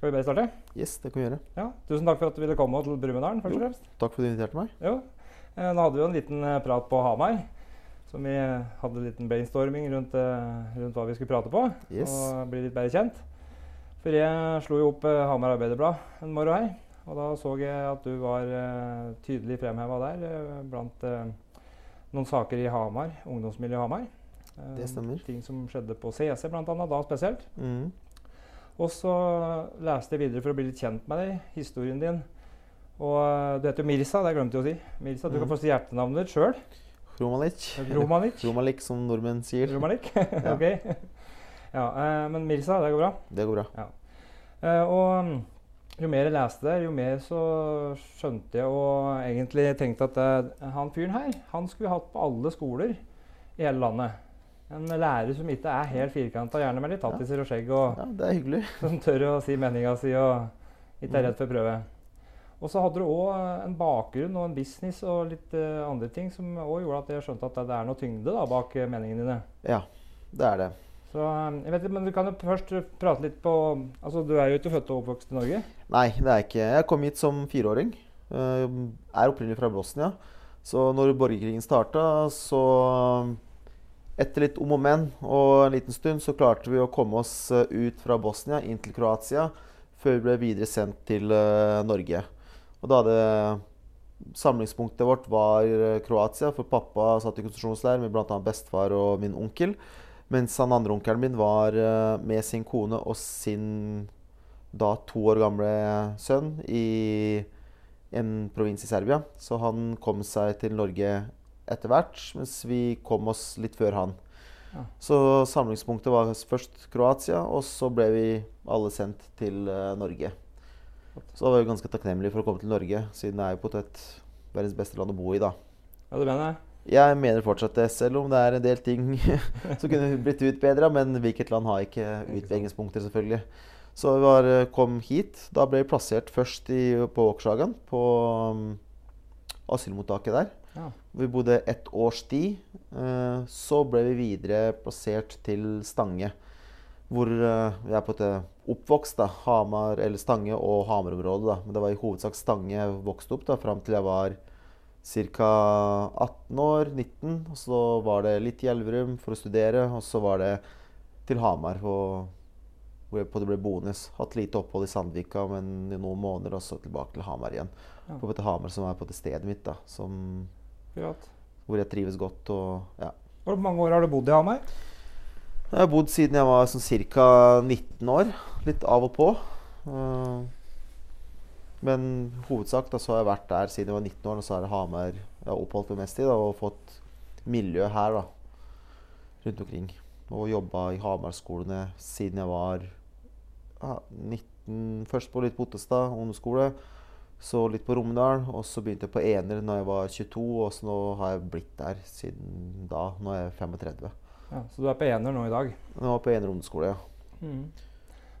Skal vi bare starte? Yes, det kan vi gjøre. Ja, Tusen takk for at du ville komme til Brumunddal. først og fremst. Takk for at du inviterte meg. Jo. Eh, Nå hadde vi jo en liten eh, prat på Hamar. Som vi hadde en liten brainstorming rundt, eh, rundt hva vi skulle prate på. Yes. Og bli litt bedre kjent. For jeg slo jo opp Hamar Arbeiderblad en morgen her. Og da så jeg at du var tydelig fremheva der blant noen saker i Hamar, ungdomsmiljøet i Hamar. Det stemmer. Ting som skjedde på CC bl.a. da spesielt. Mhm. Og så leste jeg videre for å bli litt kjent med deg, historien din. Og eh, du heter jo Mirsa, det glemte jeg å si. Mirsa, Du kan Mhm. få si hjertenavnet ditt sjøl. Romalik. Romalik. Romalik, som nordmenn sier. Romalik, ok. Ja, eh, men Mirsa, det går bra. Det går bra. Eh, og mm, jo mer jeg leste det, jo mer så skjønte jeg og egentlig tenkte at det, han fyren her, han skulle vi hatt på alle skoler i hele landet. En lærer som ikke er helt firkanta, gjerne med litt tattiser og skjegg, og Ja, det er hyggelig. som tør å si meninga si og ikke er redd for å prøve. Og så hadde du òg en bakgrunn og en business og litt uh, andre ting som òg gjorde at jeg skjønte at det er noe tyngde da, bak eh, meningene dine. Ja, det er det. Så eh, jeg vet men Du kan jo først prate litt på altså Du er jo ikke født og oppvokst i Norge. Nei, det er jeg ikke Jeg kom hit som fireåring. Uh, Er opprinnelig fra Bosnia. Så når borgerkrigen starta, så Etter litt om og men og en liten stund så klarte vi å komme oss eh, ut fra Bosnia inn til Kroatia før vi ble videre sendt til eh, Norge. Og da hadde Samlingspunktet vårt var eh, Kroatia, for pappa satt i konsentrasjonsleir med bl.a. bestefar og min onkel. Mens han andre onkelen min var med sin kone og sin da to år gamle sønn i en provins i Serbia. Så han kom seg til Norge etter hvert, mens vi kom oss litt før han. Ja. Så samlingspunktet var først Kroatia, og så ble vi alle sendt til uh, Norge. Så da var vi ganske takknemlige for å komme til Norge, siden det er jo på et verdens beste land å bo i, da. Ja, du mener det? Jeg mener fortsatt det, selv om det er en del ting som kunne blitt utbedra. Men hvilket land har ikke utbedringspunkter, selvfølgelig. Så vi var, eh, kom hit. Da ble vi plassert først i, på Åkershagen, på um, asylmottaket der. Ja. Vi bodde ett års tid. Eh, så ble vi videre plassert til Stange. Hvor eh, vi er på et oppvokst. da, Hamar, eller Stange og Hamar-området. da. Men det var i hovedsak Stange jeg vokste opp da, fram til jeg var ca. 18 år, 19. Og så var det litt i Elverum for å studere, og så var det til Hamar. Og, hvor jeg det ble bonus. Hatt lite opphold i Sandvika, men i noen måneder, og så tilbake til Hamar igjen. Ja. På Hamar som er på det stedet mitt, da, som, Akkurat. hvor jeg trives godt. og ja. Hvor mange år har du bodd i Hamar? Jeg har bodd siden jeg var sånn ca. 19 år. Litt av og på. Eh, men hovedsak da, så har jeg vært der siden jeg var 19 år, og så er det Hamar jeg har oppholdt meg mest i. Da, og fått miljø her da, rundt omkring. Og jobba i Hamar-skolene siden jeg var ja, 19 Først på litt på Ottestad ungdomsskole. Så litt på Romedal. Og så begynte jeg på Ener når jeg var 22, og så nå har jeg blitt der siden da. Nå er jeg 35. Ja, så du er på ener nå i dag? Nå er jeg på Ener ungdomsskole, ja. Mm.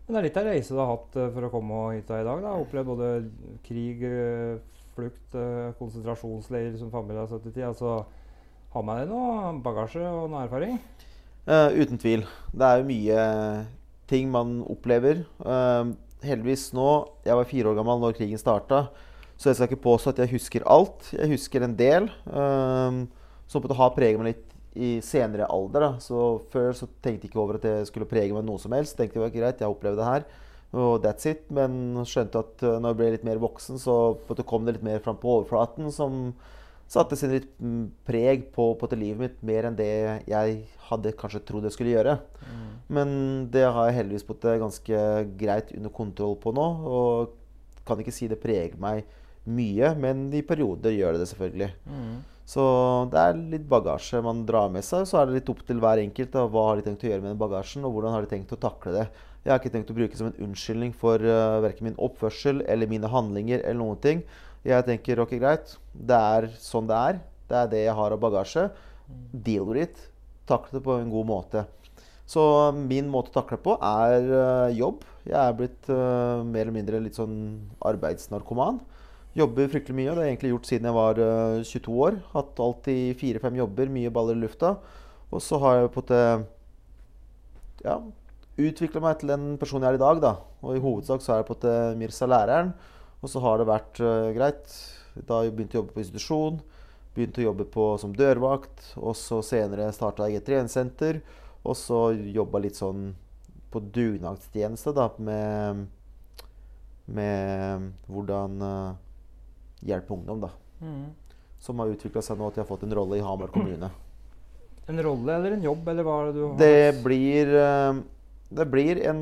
Men det er litt av reise du har hatt eh, for å komme hit i dag? da. Opplevd både krig, eh, flukt, eh, konsentrasjonsleir som familie har sett i tid. Altså, har med deg noe bagasje og noe erfaring? Uh, uten tvil. Det er jo mye ting man opplever. Eh, heldigvis nå Jeg var fire år gammel når krigen starta, så jeg skal ikke påstå at jeg husker alt. Jeg husker en del. Uh, som på en har preget meg litt i senere alder. Da. Så Før så tenkte jeg ikke over at det skulle prege meg noe som helst. Tenkte det var greit, jeg opplevde det her. Og that's it. Men skjønte at uh, når jeg ble litt mer voksen, så kom det litt mer fram på overflaten. Som satte sin litt mm, preg på, på livet mitt, mer enn det jeg hadde kanskje trodd jeg skulle gjøre. Men det har jeg heldigvis fått det ganske greit under kontroll på nå. Og kan ikke si det preger meg mye, men i perioder gjør det det selvfølgelig. Så det er litt bagasje man drar med seg. Så er det litt opp til hver enkelt. Da. Hva har de tenkt å gjøre med den bagasjen, og hvordan har de tenkt å takle det. Jeg har ikke tenkt å bruke det som en unnskyldning for uh, verken min oppførsel eller mine handlinger. eller noen ting. Jeg tenker ok, greit. Det er sånn det er. Det er det jeg har av bagasje. Deal with it. Takle det på en god måte. Så min måte å takle på er uh, jobb. Jeg er blitt uh, mer eller mindre litt sånn arbeidsnarkoman. Jobber fryktelig mye. Det har jeg egentlig gjort siden jeg var uh, 22 år. Hatt alltid fire-fem jobber, mye baller i lufta. Og så har jeg på en ja, utvikla meg til den personen jeg er i dag. da. Og i hovedsak så er jeg på en måte Mirza læreren. Og så har det vært uh, greit. Da jeg begynte jeg å jobbe på institusjon. Begynte å jobbe på, som dørvakt. Og så senere starta jeg et treningssenter. Og så jobba litt sånn på dugnadstjeneste da, med, med hvordan uh, hjelpe ungdom. da. Mm. Som har utvikla seg nå til jeg har fått en rolle i Hamar kommune. En rolle eller en jobb, eller hva er det du har? Det blir, uh, det blir en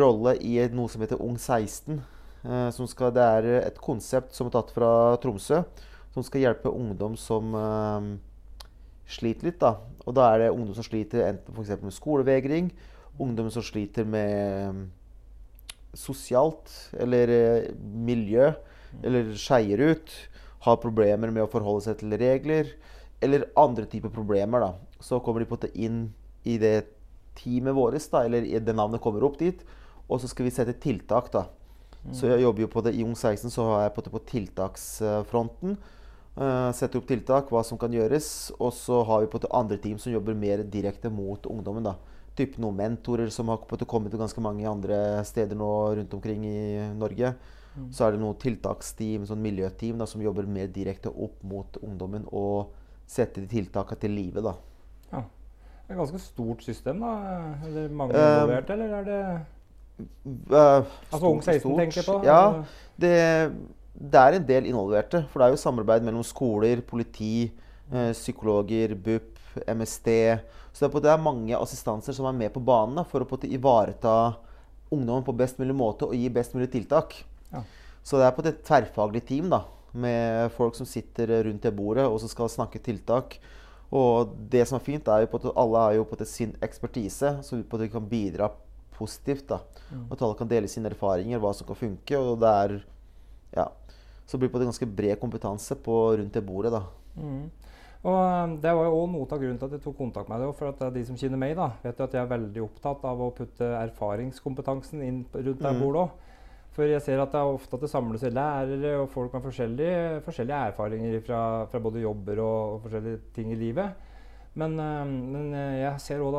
rolle i noe som heter Ung 16. Uh, som skal, det er et konsept som er tatt fra Tromsø. Som skal hjelpe ungdom som uh, sliter litt. da. Og da er det ungdom som sliter enten for med skolevegring, ungdom som sliter med um, sosialt eller miljø, eller skeier ut, har problemer med å forholde seg til regler, eller andre typer problemer. da. Så kommer de på det inn i det teamet vårt, da, eller det navnet kommer opp dit, og så skal vi sette tiltak. da. Så jeg jobber jo på det i Ung 16, så har jeg på, på tiltaksfronten. Uh, setter opp tiltak, hva som kan gjøres. Og så har vi på det andre team som jobber mer direkte mot ungdommen. da. Typ noen mentorer som har på det kommet til ganske mange andre steder nå rundt omkring i Norge. Så er det noen tiltaksteam, sånn miljøteam, da, som jobber mer direkte opp mot ungdommen og setter de tiltakene til live. da. Ja. Det er et ganske stort system, da? Er det mange Um, involverte, eller er det Uh, Altså Ung 16 stort. tenker jeg på? Ja, det, det er en del involverte. For det er jo samarbeid mellom skoler, politi, eh, psykologer, BUP, MSD. Så det er, på, det mange assistanser som er med på banen for å ivareta ungdommen på best mulig måte og gi best mulig tiltak. Ja. Så det er på et tverrfaglig team da, med folk som sitter rundt det bordet og som skal snakke tiltak. Og det som er fint, er jo på at alle har jo på sin ekspertise, så vi kan bidra positivt. da. At alle kan dele sine erfaringer, hva som kan funke. og det er, ja, Så blir det på en ganske bred kompetanse på, rundt det bordet. da. Mm. Og um, Det var jo også noe av grunnen til at jeg tok kontakt med deg. For at uh, de som kjenner meg, da, vet jo at jeg er veldig opptatt av å putte erfaringskompetansen inn rundt det mm. bordet òg. For jeg ser at det er ofte at det samles lærere og folk med forskjellige, forskjellige erfaringer fra, fra både jobber og, og forskjellige ting i livet. Men, um, men uh, jeg ser òg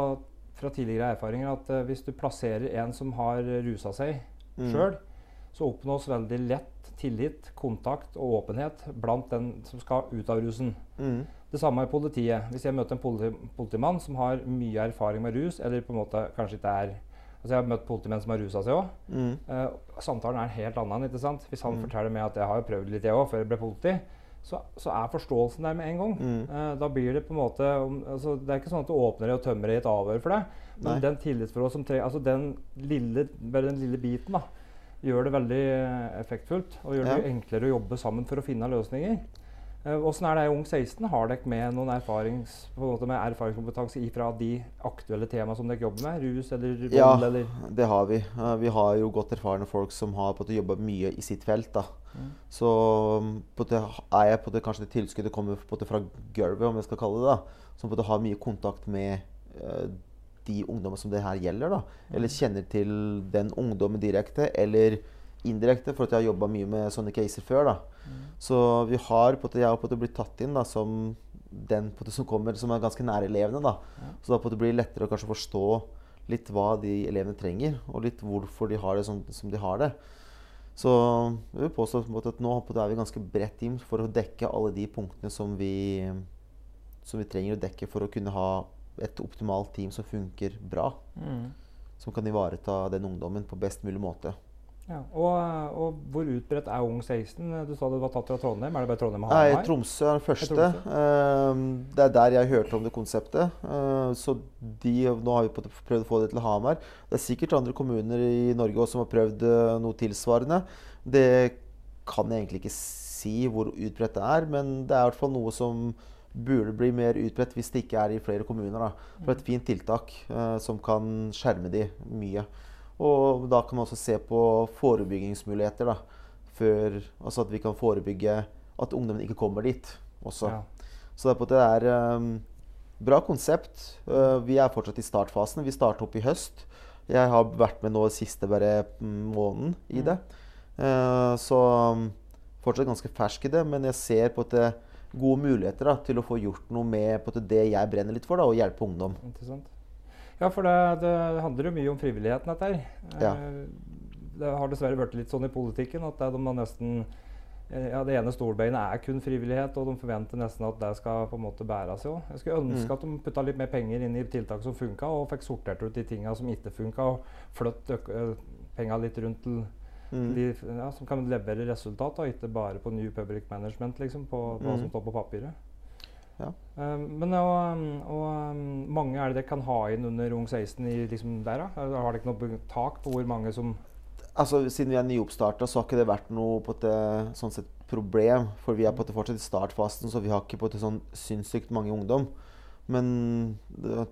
fra tidligere erfaringer at uh, hvis du plasserer en som har rusa seg Mm. sjøl, så oppnås veldig lett tillit, kontakt og åpenhet blant den som skal ut av rusen. Mm. Det samme i politiet. Hvis jeg møter en politi politimann som har mye erfaring med rus, eller på en måte kanskje ikke er Altså Jeg har møtt politimenn som har rusa seg òg. Mm. Uh, samtalen er en helt annen. ikke sant? Hvis han Mm. forteller meg at jeg har prøvd litt jeg òg før jeg ble politi, så, så er forståelsen der med en gang. Mm. Eh, da blir det på en måte altså, Det er ikke sånn at du åpner og tømmer det i et avhør for deg. Men Nei. den tillitsforhold som trenger altså den lille, bare den lille biten da, gjør det veldig effektfullt. Og gjør det Ja. enklere å jobbe sammen for å finne løsninger. Åssen er det i Ung 16? Har dere med noen erfarings, med erfaringskompetanse fra de aktuelle temaene som dere jobber med? Rus eller vold? Ja, eller? det har vi. Eh, vi har jo godt erfarne folk som har på jobba mye i sitt felt. da. Mm. Så på en er jeg på det, kanskje det tilskuddet kommer på en fra gulvet, om jeg skal kalle det det. Som på det, har mye kontakt med eh, de ungdommene som det her gjelder. da. Eller kjenner til den ungdommen direkte eller indirekte, for at jeg har jobba mye med sånne caser før. da. Så vi har på jeg har på blitt tatt inn da, som den som kommer, som er ganske nære elevene. da. Så da på måte blir det lettere å kanskje forstå litt hva de elevene trenger, og litt hvorfor de har det som, som de har det. Så jeg vil påstå på at nå på er vi ganske bredt team for å dekke alle de punktene som vi, som vi trenger å dekke for å kunne ha et optimalt team som funker bra. Mm. Som kan ivareta den ungdommen på best mulig måte. Ja. Og, og hvor utbredt er Ung 16? Du sa det var tatt fra Trondheim. Er det bare Trondheim og Hamar? Nei, Tromsø er den første. Ehm, det er der jeg hørte om det konseptet. Ehm, så de, nå har vi prøvd å få det til Hamar. Det er sikkert andre kommuner i Norge også som har prøvd eh, noe tilsvarende. Det kan jeg egentlig ikke si hvor utbredt det er, men det er i hvert fall noe som burde bli mer utbredt hvis det ikke er i flere kommuner. Da. For et fint tiltak eh, som kan skjerme de mye. Og da kan man også se på forebyggingsmuligheter. da. Før, altså at vi kan forebygge at ungdommen ikke kommer dit også. Ja. Så det er på det er um, bra konsept. Uh, vi er fortsatt i startfasen. Vi starter opp i høst. Jeg har vært med nå siste bare mm, måneden i det. Uh, så um, fortsatt ganske fersk i det, men jeg ser på at det gode muligheter da, til å få gjort noe med på det, det jeg brenner litt for, da, å hjelpe ungdom. Interessant. Ja, for det, det handler jo mye om frivilligheten, dette her. Ja. Eh, Det har dessverre blitt litt sånn i politikken at det, de nesten eh, ja, Det ene stolbeinet er kun frivillighet, og de forventer nesten at det skal på en måte bæres jo. Jeg skulle ønske Mm. at de putta litt mer penger inn i tiltak som funka, og fikk sortert ut de tinga som ikke funka, og flytt penga litt rundt til Mm. de ja, som kan levere resultat, og ikke bare på New Public Management, liksom, på, på hva Mm. som står på papiret. Ja. Um, men og, og um, mange er det dere kan ha inn under Ung 16 i liksom der, da? Har dere ikke noe tak på hvor mange som Altså, Siden vi er nyoppstarta, så har ikke det vært noe på et sånn sett problem. For vi er på fortsatt i startfasen, så vi har ikke på et sånn sinnssykt mange ungdom. Men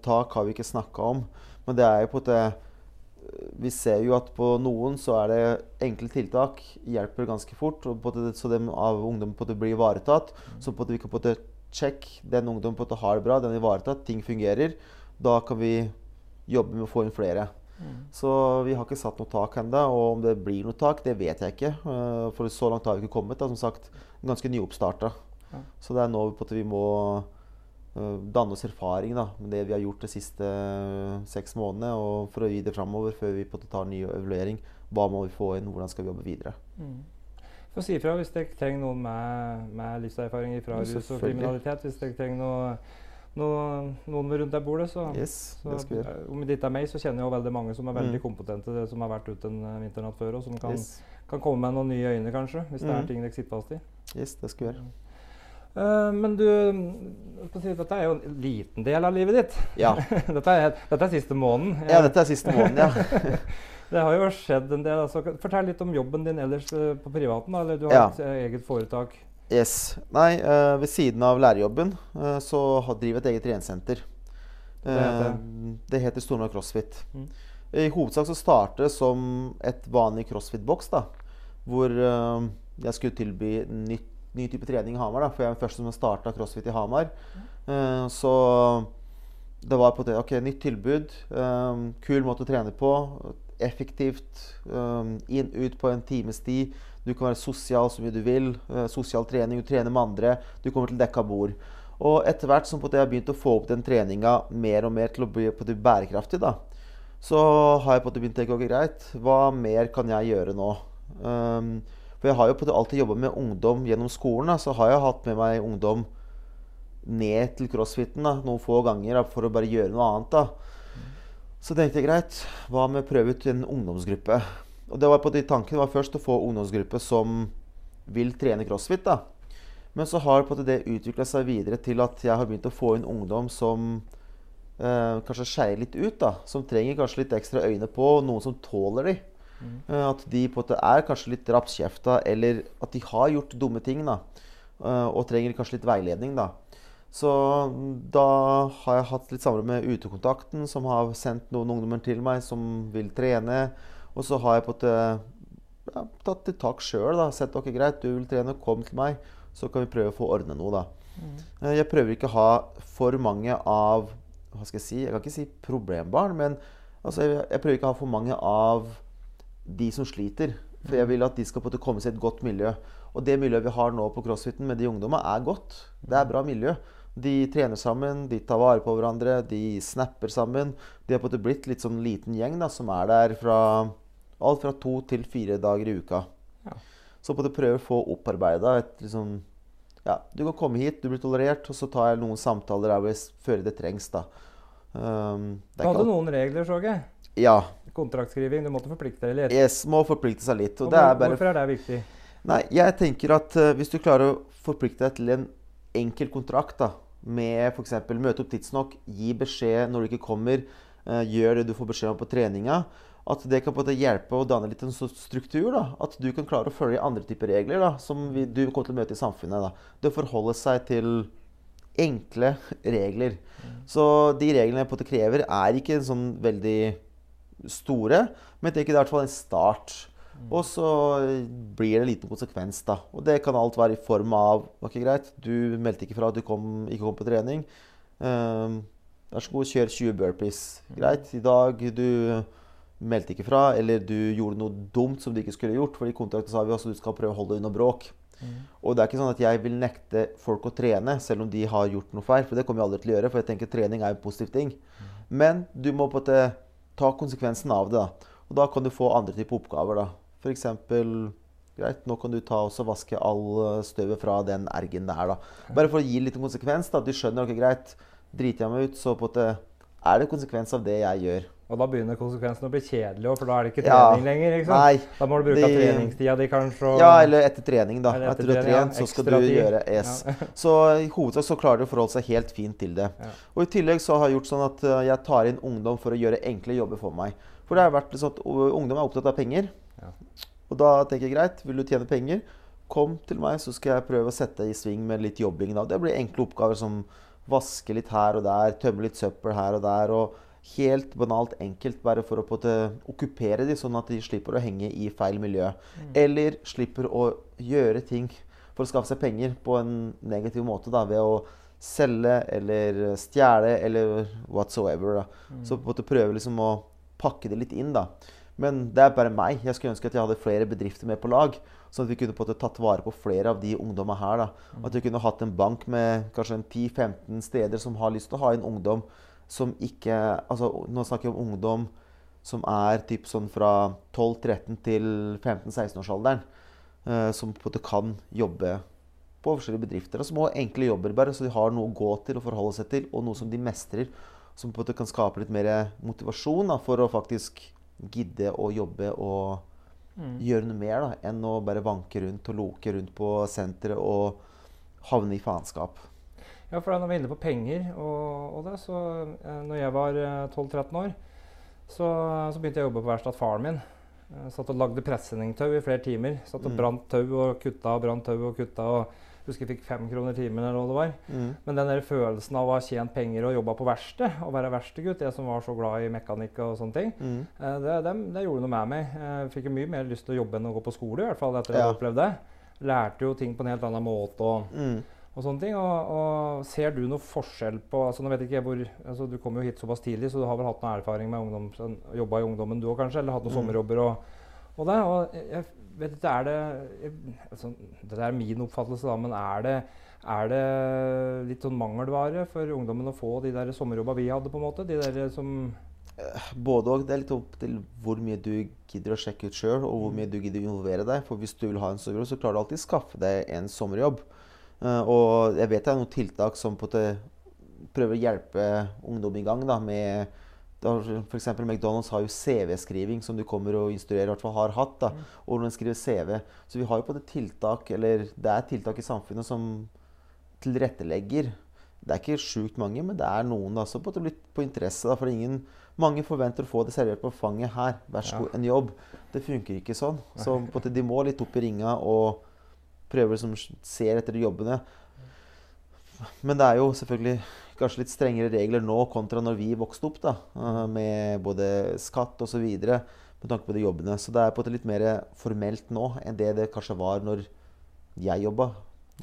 tak har vi ikke snakka om. Men det er jo på et Vi ser jo at på noen så er det enkle tiltak hjelper ganske fort. Og på det, så dem av ungdom på det blir ivaretatt. Så på det vi kan på en check den ungdommen på måte har det bra, den er ivaretatt, ting fungerer. Da kan vi jobbe med å få inn flere. Så vi har ikke satt noe tak ennå. Og om det blir noe tak, det vet jeg ikke. Eh, For så langt har vi ikke kommet. Da. Som sagt, ganske nyoppstarta. Ja. Så det er nå på at vi må eh, danne oss erfaring da, med det vi har gjort de siste eh, seks månedene. Og for å gi det framover før vi på en tar ny evaluering. Hva må vi få inn? Hvordan skal vi jobbe videre? Få si ifra hvis dere trenger noen med, med livserfaring fra rus og kriminalitet. Hvis dere trenger noe, noe, noen rundt det bordet, så, Yes, så det Om dette er meg, så kjenner jeg veldig mange som er veldig Mm. kompetente, som har vært ute en vinternatt før, og som kan, Yes, kan komme med noen nye øyne, kanskje. Hvis det er Mm. ting dere sitter fast i. yes, det skal vi gjøre. Eh, men du, dette er jo en liten del av livet ditt. Ja. dette, er, dette er siste måneden. ja, dette er siste måneden, ja. Det har jo skjedd en del. Altså, fortell litt om jobben din ellers eh, på privaten. Da, eller du har Ja. et eh, eget foretak. Yes. Nei, uh, ved siden av lærerjobben uh, så har- driver jeg et eget treningssenter. Det heter? Det heter Stormar CrossFit. Mm. I hovedsak så startet det som et vanlig CrossFit-boks, da. Hvor jeg skulle tilby nytt, ny type trening i Hamar, da. For jeg er den første som starta CrossFit i Hamar. Eh, så det var på det, ok, nytt tilbud. kul måte å trene på. Effektivt. eh, inn, ut på en times tid. Du kan være sosial så mye du vil. eh, sosial trening, du trener med andre. Du kommer til dekka bord. Og etter hvert som jeg har begynt å få opp den treninga mer og mer til å bli på det bærekraftig, da, så har jeg på en begynt å tenke ok, greit, hva mer kan jeg gjøre nå? Um, for jeg har jo på en alltid jobba med ungdom gjennom skolen. Da, så har jeg hatt med meg ungdom ned til crossfiten da, noen få ganger da, for å bare gjøre noe annet. da. Så tenkte jeg greit, hva med å prøve ut en ungdomsgruppe? Og det var på de Tanken var først å få ungdomsgruppe som vil trene crossfit. da. Men så har det utvikla seg videre til at jeg har begynt å få inn ungdom som eh, kanskje skeier litt ut. da, Som trenger kanskje litt ekstra øyne på, noen som tåler de. Eh, at de på en måte er kanskje litt rapskjefta, eller at de har gjort dumme ting. da, eh, Og trenger kanskje litt veiledning. da. Så mm, da har jeg hatt litt samarbeid med Utekontakten, som har sendt noen ungdommer til meg som vil trene. Og så har jeg på en ja, tatt til tak sjøl. Sett ok, greit, du vil trene, kom til meg. Så kan vi prøve å få ordne noe, da. Mm. Jeg prøver ikke å ha for mange av Hva skal jeg si? Jeg kan ikke si problembarn, men altså, jeg, jeg prøver ikke å ha for mange av de som sliter. For jeg vil at de skal på en måte komme seg i et godt miljø. Og det miljøet vi har nå på crossfiten med de ungdommene, er godt. Det er bra miljø. De trener sammen, de tar vare på hverandre, de snapper sammen. De har på en måte blitt litt sånn liten gjeng da, som er der fra alt fra to til fire dager i uka. Ja. Så på en måte prøve å få opparbeida et liksom Ja, du kan komme hit, du blir tolerert, og så tar jeg noen samtaler der hvor før det trengs, da. Um, Du hadde alt- noen regler, så jeg. Ja. Kontraktskriving. Du måtte forplikte deg litt. Yes, må forplikte seg litt. Og Og det er bare Hvorfor er det viktig? Nei, jeg tenker at uh, hvis du klarer å forplikte deg til en enkel kontrakt da, med f.eks. møte opp tidsnok, gi beskjed når du ikke kommer, eh, gjør det du får beskjed om på treninga, at det kan på en måte hjelpe å danne litt en struktur. da, At du kan klare å følge andre typer regler da, som vi, du kommer til å møte i samfunnet. da. Det å forholde seg til enkle regler. Så de reglene jeg på en måte krever, er ikke sånn veldig store, men det er i hvert fall en start. Og så blir det en liten konsekvens, da. Og det kan alt være i form av Ok, greit, du meldte ikke fra at du kom, ikke kom på trening. Ehm, Vær så god, kjør 20 burpees. Greit. I dag du meldte ikke fra, eller du gjorde noe dumt som du ikke skulle gjort. For i kontrakten sa vi også at du skal prøve å holde deg unna bråk. Og det er ikke sånn at jeg vil nekte folk å trene selv om de har gjort noe feil. For det kommer jeg aldri til å gjøre, for jeg tenker trening er en positiv ting. Men du må på en måte ta konsekvensen av det. da. Og da kan du få andre typer oppgaver. da. F.eks. Greit, nå kan du ta også vaske all eh, støvet fra den ergen der. da. Bare for å gi litt konsekvens. da, at Du skjønner ok, greit, driter jeg meg ut, så på måte er det konsekvens av det jeg gjør. Og da begynner konsekvensen å bli kjedelig, òg, for da er det ikke Ja. trening lenger. ikke sant? Nei, Da må du bruke de- treningstida di kanskje. Og, Ja, eller etter trening, da. Etter etter du har trening, ja. så skal du tid. gjøre S. Så i hovedsak så klarer de å forholde seg helt fint til det. Ja. Og i tillegg så har jeg gjort sånn at uh, jeg tar inn ungdom for å gjøre enkle jobber for meg. For det har vært sånn at ungdom er opptatt av penger. Ja. Og da tenker jeg greit, vil du tjene penger, kom til meg, så skal jeg prøve å sette deg i sving med litt jobbing. da. Det blir enkle oppgaver som vaske litt her og der, tømme litt søppel her og der. og Helt banalt enkelt, bare for å okkupere de, sånn at de slipper å henge i feil miljø. Eller slipper å gjøre ting for å skaffe seg penger på en negativ måte. da, Ved å selge eller stjele eller whatsoever. da. Så på en måte prøve liksom å pakke det litt inn. da. Men det er bare meg. Jeg skulle ønske at jeg hadde flere bedrifter med på lag. Sånn at vi kunne på en måte tatt vare på flere av de ungdommene her. da. At vi kunne hatt en bank med kanskje 10-15 steder som har lyst til å ha en ungdom som ikke altså Nå snakker jeg om ungdom som er typ sånn fra 12-13 til 15-16-årsalderen. eh, som på en måte kan jobbe på forskjellige bedrifter. Og små, enkle jobber, bare, så de har noe å gå til og forholde seg til, og noe som de mestrer. Som på en måte kan skape litt mer motivasjon da, for å faktisk gidde å jobbe og Mm. gjøre noe mer da, enn å bare vanke rundt og loke rundt på senteret og havne i faenskap. Ja, for da når vi er inne på penger og, og det, så eh, når jeg var eh, 12-13 år, så, så begynte jeg å jobbe på verkstedet faren min. Jeg satt og lagde presenningstau i flere timer. Satt og Mm. brant tau og kutta og brant tau og kutta. og husker jeg fikk fem kroner timen eller hva det var. Mm. Men den der følelsen av å ha tjent penger og jobba på verksted, og være verkstedgutt, jeg som var så glad i mekanikk og sånne ting, Mm. eh, det, det, det gjorde noe med meg. Jeg fikk jo mye mer lyst til å jobbe enn å gå på skole, i hvert fall etter å Ja. ha opplevd det. Lærte jo ting på en helt annen måte. og Mm. og sånne ting. Og, og ser du noe forskjell på altså Nå vet ikke hvor altså Du kom jo hit såpass tidlig, så du har vel hatt noe erfaring med ungdom, jobba i ungdommen du òg, kanskje? Eller hatt noen Mm. sommerjobber og, og det. Og jeg, jeg vet ikke, er det altså, Dette er min oppfattelse, da, men er det, er det litt sånn mangelvare for ungdommen å få de der sommerjobba vi hadde, på en måte? De der som Både og. Det er litt opp til hvor mye du gidder å sjekke ut sjøl, og hvor mye du gidder å involvere deg. For hvis du vil ha en sommerjobb, så klarer du alltid å skaffe deg en sommerjobb. Eh, og jeg vet det er noen tiltak som prøver å hjelpe ungdom i gang. da, med F.eks. McDonald's har jo CV-skriving som du kommer og instruerer, i hvert fall har hatt. da, Og når en skriver CV. Så vi har jo på det tiltak, eller det er tiltak i samfunnet som tilrettelegger. Det er ikke sjukt mange, men det er noen da, som på, litt på interesse. Da, for ingen, mange forventer å få det servert på fanget her. Vær så Ja. god, en jobb. Det funker ikke sånn. Så på måte, de må litt opp i ringa og prøver liksom ser etter de jobbene. Men det er jo selvfølgelig kanskje litt strengere regler nå kontra når vi vokste opp, da, eh, med både skatt osv. med tanke på de jobbene. Så det er på en måte litt mer formelt nå enn det det kanskje var når jeg jobba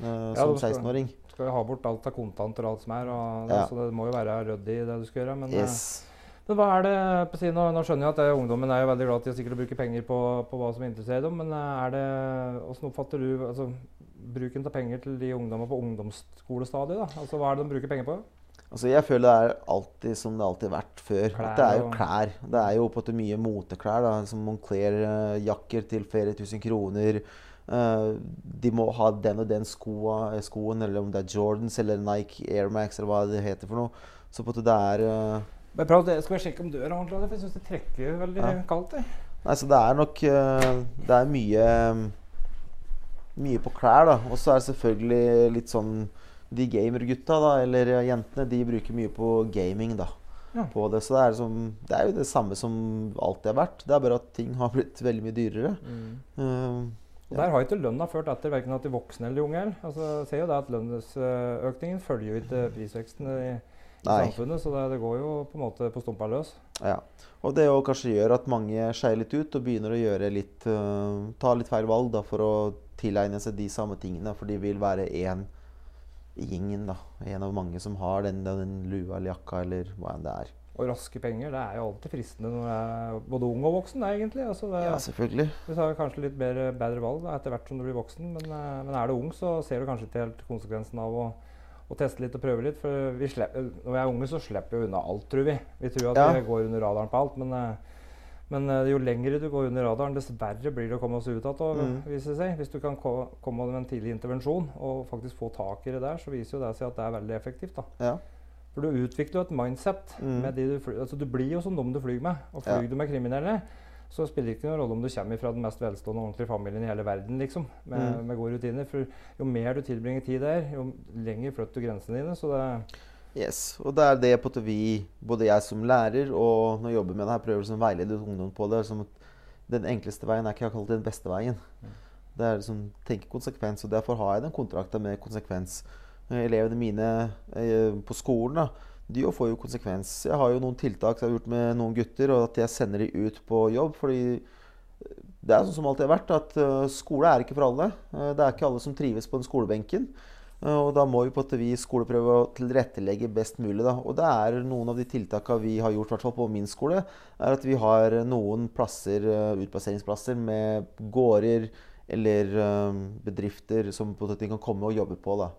uh, Ja, som det 16-åring. Du skal jo ha bort alt av kontanter og alt som er. Og det, Ja. Så det må jo være ryddig i det du skal gjøre. Men, eh, Yes. Men hva er det nå, nå skjønner jeg at det, ungdommen er jo veldig glad til sikkert å bruke penger på, på hva som interesserer dem, men eh, er det, hvordan oppfatter du altså, bruken av penger til de ungdommene på ungdomsskolestadiet? da? Altså, Hva er det de bruker penger på? Altså, jeg føler det er alltid som det alltid har vært før. Klær at det er jo klær. Det er jo på en måte mye moteklær. da, Som Moncler-jakker til flere tusen kroner. Eh, de må ha den og den skoa, skoen, eller om det er Jordans eller Nike Air Max eller hva det heter for noe. Så på en måte det er eh, Bare prøv, skal jeg sjekke om døra er? For jeg syns det trekker veldig Ja. kaldt. jeg. Nei, så det er nok eh, Det er mye Mye på klær, da. Og så er det selvfølgelig litt sånn De gamergutta, da, eller jentene, de bruker mye på gaming, da. Ja. På det. Så det er, som, det er jo det samme som alltid har vært. Det er bare at ting har blitt veldig mye dyrere. Eh, Og Der har ikke lønna ført etter verken de voksne eller unge. Altså, ser jo det at Lønnsøkningen følger jo ikke prisveksten i, i samfunnet, så det, det går jo på en måte på stumpa løs. ja. Og det jo kanskje gjør at mange skeier litt ut og begynner å gjøre litt uh, Ta litt feil valg da, for å tilegne seg de samme tingene. For de vil være én i gjengen. da. En av mange som har den, den lua eller jakka eller hva enn det er. Og raske penger det er jo alltid fristende når du er både ung og voksen. egentlig. Altså det, Ja, selvfølgelig. Du tar kanskje litt bedre, bedre valg da, etter hvert som du blir voksen, men, eh, men er du ung, så ser du kanskje ikke helt konsekvensen av å, og teste litt og prøve litt. For vi slipper, når vi er unge, så slipper vi unna alt, tror vi. Vi tror at Ja. vi går under radaren på alt, men, eh, men eh, jo lengre du går under radaren, dess verre blir det å komme oss ut av. Mm. viser det seg. Hvis du kan ko komme med en tidlig intervensjon og faktisk få tak i det der, så viser jo det seg at det er veldig effektivt. Ja. For du utvikler jo et mindset. Mm. du, altså, du blir jo som dem du flyr med. Og Ja. du med kriminelle, så spiller det ikke noen rolle om du kommer fra den mest velstående og ordentlige familien i hele verden. liksom, med, Mm. med gode rutiner. For jo mer du tilbringer tid der, jo lenger flytter du grensene dine. Så det Yes, og det er det på vi, både jeg som lærer og når jeg jobber med det her, prøver liksom å veilede ungdom på det. Som den enkleste veien er ikke akkurat den beste veien. Det er liksom tenke konsekvens, og derfor har jeg den kontrakten med konsekvens. Eh, Elevene mine eh, på skolen da, de får jo konsekvens. Jeg har jo noen tiltak jeg har gjort med noen gutter, og at jeg sender de ut på jobb. fordi det er sånn som alltid har vært, at eh, skole er ikke for alle. Eh, det er ikke alle som trives på den skolebenken. Eh, og da må vi på en måte vi i skole prøve å tilrettelegge best mulig. Da. Og det er noen av de tiltakene vi har gjort, på min skole, er at vi har noen plasser, eh, utplasseringsplasser med gårder eller eh, bedrifter som på de kan komme og jobbe på. Da.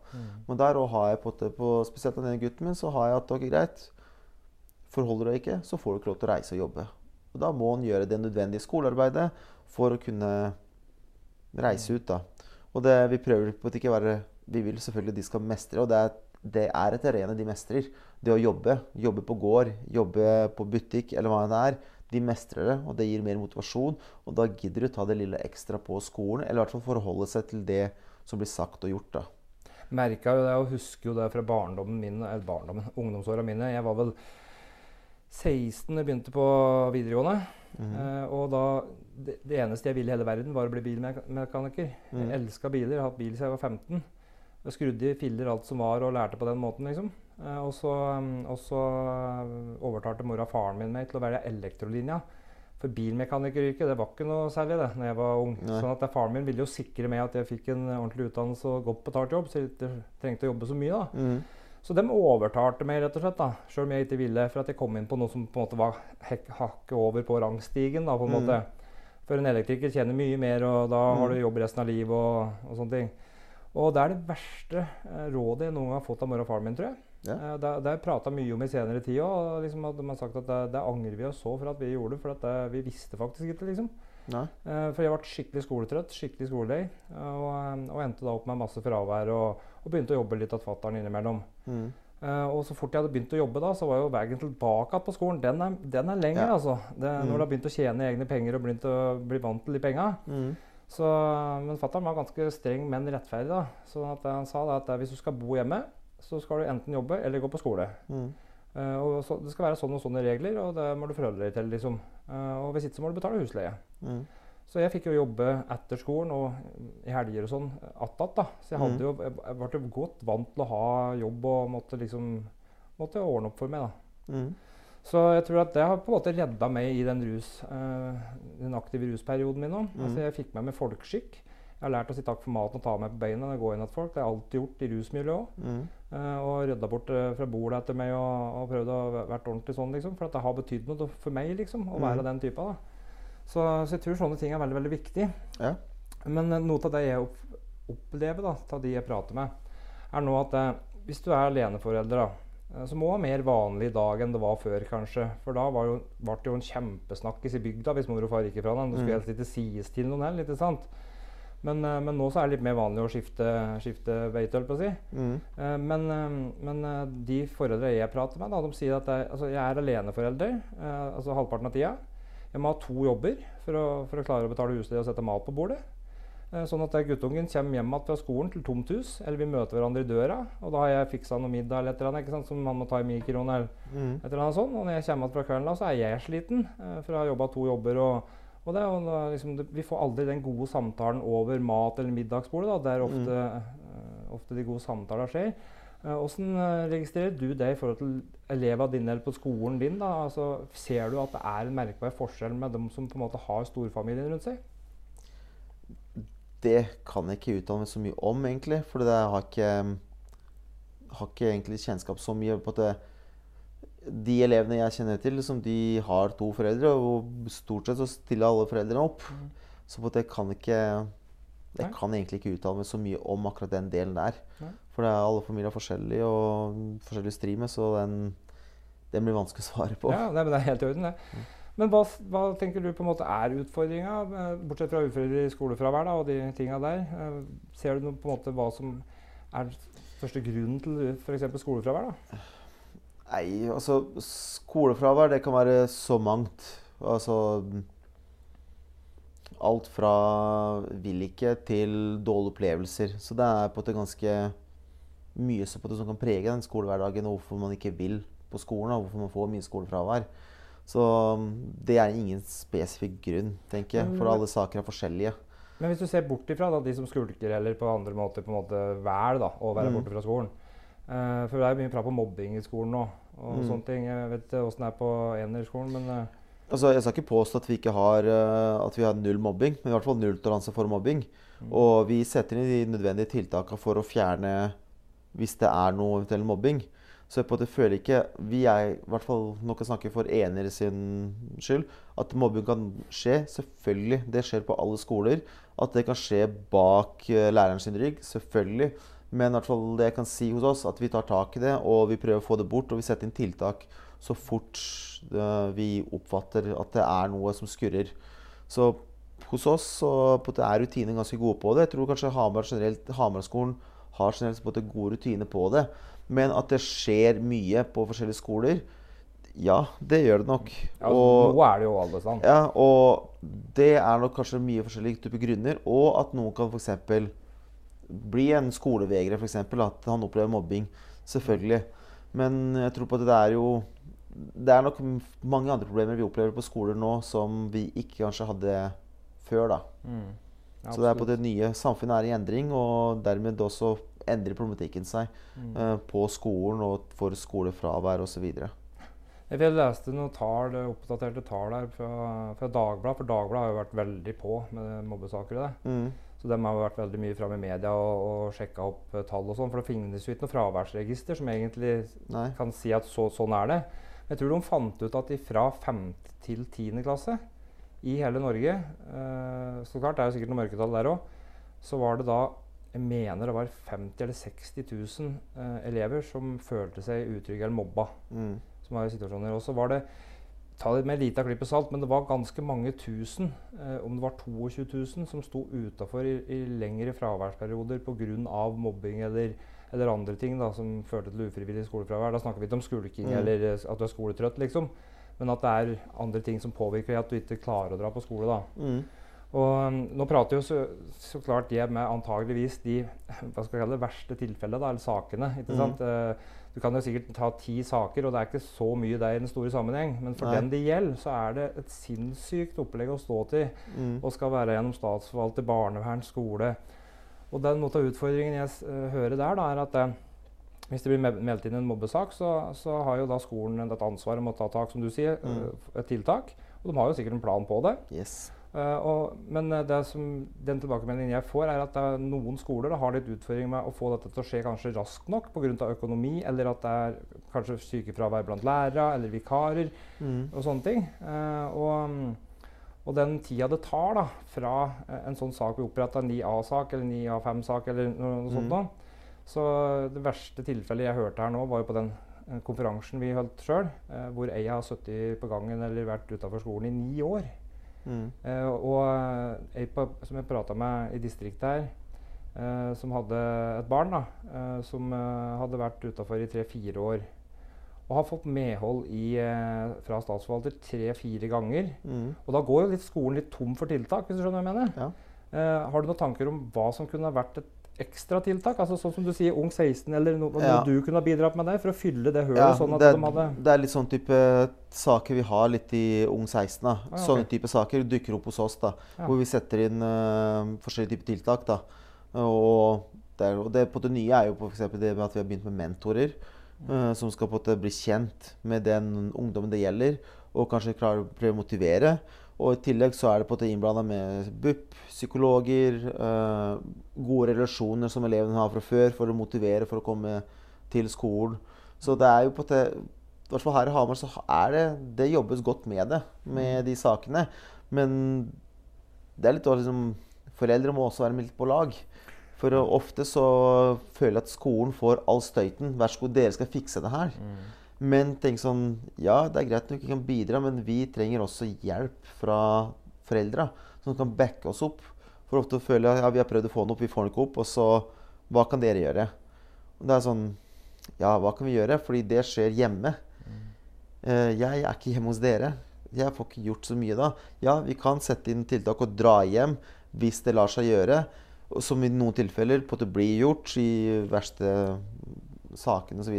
Men der har jeg på, på spesielt den ene gutten min, så har jeg at ok, greit, forholder du deg ikke, så får du ikke lov til å reise og jobbe. Og da må han gjøre det nødvendige skolearbeidet for å kunne reise ut. da. Og det, vi prøver på at ikke være Vi vil selvfølgelig de skal mestre, og det er, det er et arena de mestrer. Det å jobbe. Jobbe på gård, jobbe på butikk eller hva det er. De mestrer det, og det gir mer motivasjon. Og da gidder du ta det lille ekstra på skolen, eller i hvert fall forholde seg til det som blir sagt og gjort. da. merka jo det og husker jo det fra barndommen min, eller barndommen, ungdomsåra mine. Jeg var vel 16 da jeg begynte på videregående. Mhm. Eh, og da det, det eneste jeg ville i hele verden, var å bli bilmekaniker. Mhm. Jeg elska biler. Jeg har hatt bil siden jeg var 15. Jeg skrudde i filler alt som var, og lærte på den måten, liksom. Eh, og så, um, og så uh, overtalte mora faren min meg til å velge elektrolinja. For bilmekanikeryrket det var ikke noe særlig det når jeg var ung. Nei. Sånn at Faren min ville jo sikre meg at jeg fikk en ordentlig utdannelse og godt betalt jobb, så jeg ikke trengte å jobbe så mye. da. Mm. Så de overtalte meg, rett og slett, da, selv om jeg ikke ville, for at jeg kom inn på noe som på en måte var hakket over på rangstigen. da, på en Mm. måte. For en elektriker tjener mye mer, og da har Mm. du jobb resten av livet og, og sånne ting. Og det er det verste eh, rådet jeg noen gang har fått av mor og faren min, tror jeg. Ja. Eh, det, har jeg prata mye om i senere tid òg. Liksom at de har sagt at det, det angrer vi oss så for at vi gjorde, for det, vi visste faktisk ikke, liksom. Nei. Eh, for jeg ble skikkelig skoletrøtt, skikkelig skoledøy, og, og endte da opp med masse fravær og, og begynte å jobbe litt av fatter'n innimellom. Mm. Uh, og så fort jeg hadde begynt å jobbe, da, så var jo veien tilbake på skolen den er, den er lenger. Ja. altså. Det, Mm. Når du har begynt å tjene egne penger og begynt å bli vant til de penga. Mhm. Så, men fatter'n var ganske streng, men rettferdig. da. Så at han sa da at eh, hvis du skal bo hjemme, så skal du enten jobbe eller gå på skole. Mm. Uh, og så, Det skal være sånn og sånne regler, og det må du forholde deg til. liksom. Uh, og hvis ikke så må du betale husleie. Mm. Så jeg fikk jo jobbe etter skolen og i helger og sånn attåt. da. Så jeg hadde Mm. jo, jeg ble godt vant til å ha jobb og måtte liksom måtte ordne opp for meg. da. Mhm. Så jeg tror at det har på en måte redda meg i den, rus, uh, den aktive rusperioden min nå. Mm. Altså, jeg fikk med meg folkeskikk. Jeg har lært å si takk for maten og ta meg på beina når jeg går inn til folk. Det har jeg alltid gjort i rusmiljøet òg. Mm. Uh, og rydda bort uh, fra bordet etter meg og, og prøvd å være ordentlig sånn, liksom. For at det har betydd noe for meg, liksom, å være Mm. den typa. da. Så, så jeg tror sånne ting er veldig, veldig viktig. Ja. Men noe av det jeg opp, opplever, da, av de jeg prater med, er nå at hvis du er aleneforelder, da, eh, òg var mer vanlig i dag enn det var før, kanskje. For da var jo, ble det jo en kjempesnakkis i bygda hvis mor og far gikk ifra den, Det skulle Mm. helst ikke sies til noen heller, ikke sant? Men, eh, men nå så er det litt mer vanlig å skifte, skifte holdt på å si. Mm. Eh, men, men de foreldre jeg prater med, da, de sier at jeg, altså, jeg er aleneforelder eh, altså halvparten av tida. Jeg må ha to jobber for å, for å klare å betale husleie og sette mat på bordet. Eh, sånn at guttungen kommer hjem igjen fra skolen til tomt hus, eller vi møter hverandre i døra. Og da har jeg fiksa noe middag eller et eller annet, ikke sant, som han må ta i mikroen. eller mm. et eller annet sånt. Og når jeg kommer igjen fra kvelden, da, så er jeg sliten. eh, for jeg har jobba to jobber. og og, det, og da, liksom, det, Vi får aldri den gode samtalen over mat- eller middagsbordet, da, der ofte, eh, ofte de gode samtalene skjer. Hvordan registrerer du det i forhold til elevene dine eller på skolen din? da? Altså, ser du at det er en merkbar forskjell med dem som på en måte har storfamilien rundt seg? Det kan jeg ikke uttale meg så mye om, egentlig. For jeg har ikke, har ikke egentlig kjennskap så mye på at det, De elevene jeg kjenner til, liksom, de har to foreldre, og stort sett så stiller alle foreldrene opp. Så på at jeg kan ikke Jeg kan egentlig ikke uttale meg så mye om akkurat den delen der. For alle familier er forskjellige og forskjellige streamer, så den, den blir vanskelig å svare på. Ja, nei, men Det er helt i orden, det. Men hva, hva tenker du på en måte er utfordringa, eh, bortsett fra ufrivillig skolefravær da, og de tinga der? Eh, Ser du noe, på en måte hva som er største grunnen til f.eks. skolefravær? da? Nei, altså Skolefravær, det kan være så mangt. Altså Alt fra vil ikke til dårlige opplevelser. Så det er på en måte ganske mye som kan prege den skolehverdagen, og hvorfor man ikke vil på skolen, og hvorfor man får mye skolefravær. Så det er ingen spesifikk grunn, tenker jeg. For alle saker er forskjellige. Men hvis du ser bort ifra da, de som skulker eller på andre måter på en måte velger da, å være Mm. borte fra skolen uh, For det er jo mye prat om mobbing i skolen nå. og Mm. sånne ting. Jeg vet ikke åssen det er på enerskolen, men uh. Altså, jeg skal ikke påstå at vi ikke har, eh, at vi har null mobbing, men i hvert fall nulltoleranse for mobbing. Og vi setter inn de nødvendige tiltakene for å fjerne hvis det er noe eventuell mobbing. Så jeg på en måte føler ikke Vi er i hvert fall nå kan snakke for enere sin skyld. At mobbing kan skje. Selvfølgelig. Det skjer på alle skoler. At det kan skje bak eh, læreren sin rygg. Selvfølgelig. Men i hvert fall det jeg kan si hos oss, at vi tar tak i det og vi prøver å få det bort. Og vi setter inn tiltak så fort eh, vi oppfatter at det er noe som skurrer. Så hos oss så er rutinene ganske gode på det. Jeg tror kanskje Hamar generelt, Hamarskolen har generelt gode rutiner på det. Men at det skjer mye på forskjellige skoler, ja, det gjør det nok. ja, Og- nå er det jo alle sånn. ja, og det er nok kanskje mye forskjellige typer grunner. Og at noen kan f.eks. bli en skolevegrer, f.eks. At han opplever mobbing. Selvfølgelig. Men jeg tror på at det er jo Det er nok mange andre problemer vi opplever på skoler nå som vi ikke kanskje hadde før. da. Mm. Så det er på det nye samfunnet er i endring, og dermed også endrer problematikken seg Mm. uh, på skolen og for skolefravær osv. Jeg leste noen tall, oppdaterte tall her fra, fra Dagbladet, for Dagbladet har jo vært veldig på med mobbesaker. i det. Mm. Så de har vært veldig mye framme i media og, og sjekka opp eh, tall og sånn. For det finnes jo ikke noe fraværsregister som egentlig Nei. kan si at så, sånn er det. Men jeg tror de fant ut at fra 5. til 10. klasse i hele Norge eh, Så klart, det er jo sikkert noen mørketall der òg. Så var det da jeg mener det var 50 eller 60 000 eh, elever som følte seg utrygge eller mobba. Mm. Som var i situasjoner. Og så var det ta det med lite av klype salt, men det var ganske mange tusen, eh, om det var 22 000, som sto utafor i, i lengre fraværsperioder pga. mobbing eller, eller andre ting da, som førte til ufrivillig skolefravær. Da snakker vi ikke om skulking Mm. eller eh, at du er skoletrøtt, liksom. Men at det er andre ting som påvirker at du ikke klarer å dra på skole. da. Mm. Og um, nå prater jo så, så klart jeg med antageligvis de det, verste tilfellene, da, eller sakene. ikke Mhm. sant? Mm. du kan jo sikkert ta ti saker, og det er ikke så mye der i den store sammenheng. Men for Nei. den det gjelder, så er det et sinnssykt opplegg å stå til. Mm. Og skal være gjennom statsforvalter, barnevern, skole. Og den måte av utfordringen jeg eh, hører der, da, er at eh, hvis det blir meldt inn en mobbesak, så, så har jo da skolen et ansvar om å ta tak, som du sier, Mm. et tiltak. Og de har jo sikkert en plan på det. Yes. Eh, og, men eh, det som, den tilbakemeldingen jeg får, er at det noen skoler da, har litt utfordringer med å få dette til å skje kanskje raskt nok pga. økonomi, eller at det er kanskje sykefravær blant lærere eller vikarer Mm. og sånne ting. Uh, og, mm, og den tida det tar da, fra en sånn sak blir oppretta, en 9A-sak eller 9A5-sak eller noe, noe sånt Mm. da. Så det verste tilfellet jeg hørte her nå, var jo på den konferansen vi holdt sjøl, uh, hvor ei har sittet på gangen eller vært utafor skolen i ni år. Mm. Eh, og eh, ei som jeg prata med i distriktet her, eh, som hadde et barn da, eh, som hadde vært utafor i tre-fire år. Og har fått medhold i, fra statsforvalter tre-fire ganger. Mm. Og da går jo litt skolen litt tom for tiltak, hvis du skjønner hva jeg mener. Ja. Eh, har du noen tanker om hva som kunne vært et ekstra tiltak? Altså sånn som du sier, Ung 16, eller no, Ja. noe du kunne ha bidratt med der for å fylle det hølet, Ja, sånn at det, de hadde det er litt sånn type saker vi har litt i Ung 16. da. Ah, ok. Sånne type saker dukker opp hos oss. da. Ja. Hvor vi setter inn uh, forskjellige typer tiltak. da. Og det, og det på det nye er jo f.eks. det med at vi har begynt med mentorer. Uh, som skal på en måte bli kjent med den ungdommen det gjelder, og kanskje klare å prøve å motivere. Og i tillegg så er det på en måte innblanda med BUP, psykologer, eh, gode relasjoner som elevene har fra før, for å motivere for å komme til skolen. Så det er jo på det, I hvert fall her i Hamar så er det Det jobbes godt med det, med de sakene. Men det er litt å liksom foreldre må også være med litt på lag. For uh, ofte så føler jeg at skolen får all støyten. Vær så god, dere skal fikse det her. Mm. Men tenk sånn Ja, det er greit nok vi kan bidra, men vi trenger også hjelp fra foreldra som kan backe oss opp. For ofte føler jeg ja, vi har prøvd å få den opp, vi får den ikke opp. Og så Hva kan dere gjøre? Og det er sånn Ja, hva kan vi gjøre? Fordi det skjer hjemme. Eh, jeg er ikke hjemme hos dere. Jeg får ikke gjort så mye da. Ja, vi kan sette inn tiltak og dra hjem hvis det lar seg gjøre. Som i noen tilfeller på at det blir gjort i verste sakene osv.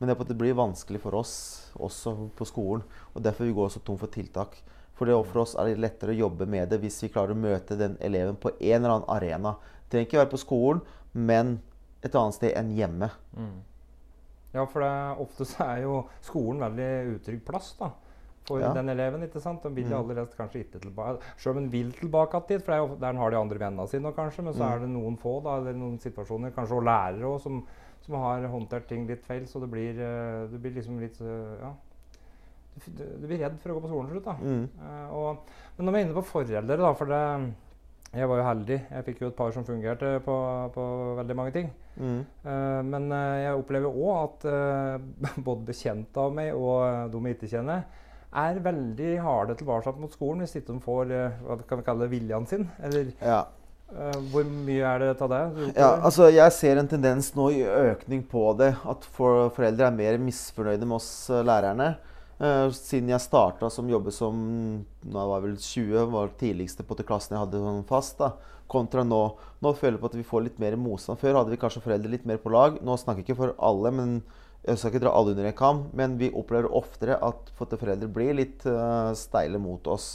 Men det, det blir vanskelig for oss også på skolen. og Derfor vi går så tom for tiltak. For, det, for oss er det lettere å jobbe med det hvis vi klarer å møte den eleven på en eller annen arena. Det trenger ikke være på skolen, men et annet sted enn hjemme. Mm. Ja, for det, ofte så er jo skolen veldig utrygg plass da, for Ja. den eleven. ikke sant? Den vil Mm. aller helst kanskje ikke tilbake. Selv om den vil tilbake dit, for det er jo der den har de andre vennene sine, kanskje, men så Mm. er det noen få, da, eller noen situasjoner, kanskje også lærere også, som, som har håndtert ting litt feil, så det blir, eh, du blir liksom litt eh, Ja. Du, du, blir redd for å gå på skolen til slutt, da. Mm. Eh, og, men når vi er inne på foreldre, da, for det Jeg var jo heldig. Jeg fikk jo et par som fungerte på, på veldig mange ting. Mm. Uh, men jeg opplever òg at uh, både bekjente av meg og de jeg ikke kjenner, er veldig harde tilbake mot skolen hvis ikke de får uh, hva kan vi kalle det, viljen sin. Eller Ja. Eh, hvor mye er det av det? Ja, altså Jeg ser en tendens nå i økning på det. At for, foreldre er mer misfornøyde med oss eh, lærerne. Uh, siden jeg starta som jobbet som nå var jeg vel 20, var det tidligste på klassen jeg hadde sånn fast. da, Kontra nå. Nå føler jeg på at vi får litt mer motstand. Før hadde vi kanskje foreldre litt mer på lag. Nå snakker jeg ikke for alle, men jeg skal ikke dra alle under en kam. Men vi opplever oftere at foreldre blir litt uh, steile mot oss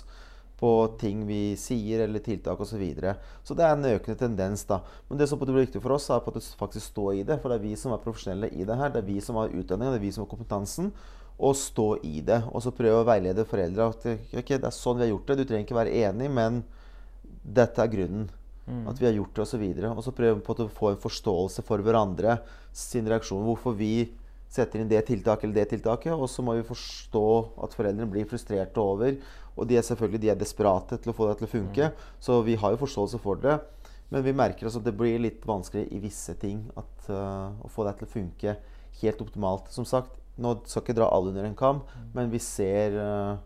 på ting vi sier eller tiltak osv. Så, videre. så det er en økende tendens. da. Men det som blir viktig for oss, er på at det faktisk står i det. For det er vi som er profesjonelle i det her. Det er vi som har utdanninga, det er vi som har kompetansen. Og stå i det. Og så prøve å veilede foreldre. At ok, det er sånn vi har gjort det. Du trenger ikke være enig, men dette er grunnen. Mm. At vi har gjort det, osv. Og så prøve på å få en forståelse for hverandre sin reaksjon. Hvorfor vi setter inn det tiltaket eller det tiltaket. Og så må vi forstå at foreldrene blir frustrerte over. Og de er selvfølgelig de er desperate til å få det til å funke. Så vi har jo forståelse for det. Men vi merker altså at det blir litt vanskelig i visse ting at, uh, å få det til å funke helt optimalt. Som sagt, nå skal ikke dra alle under en kam, men vi ser uh,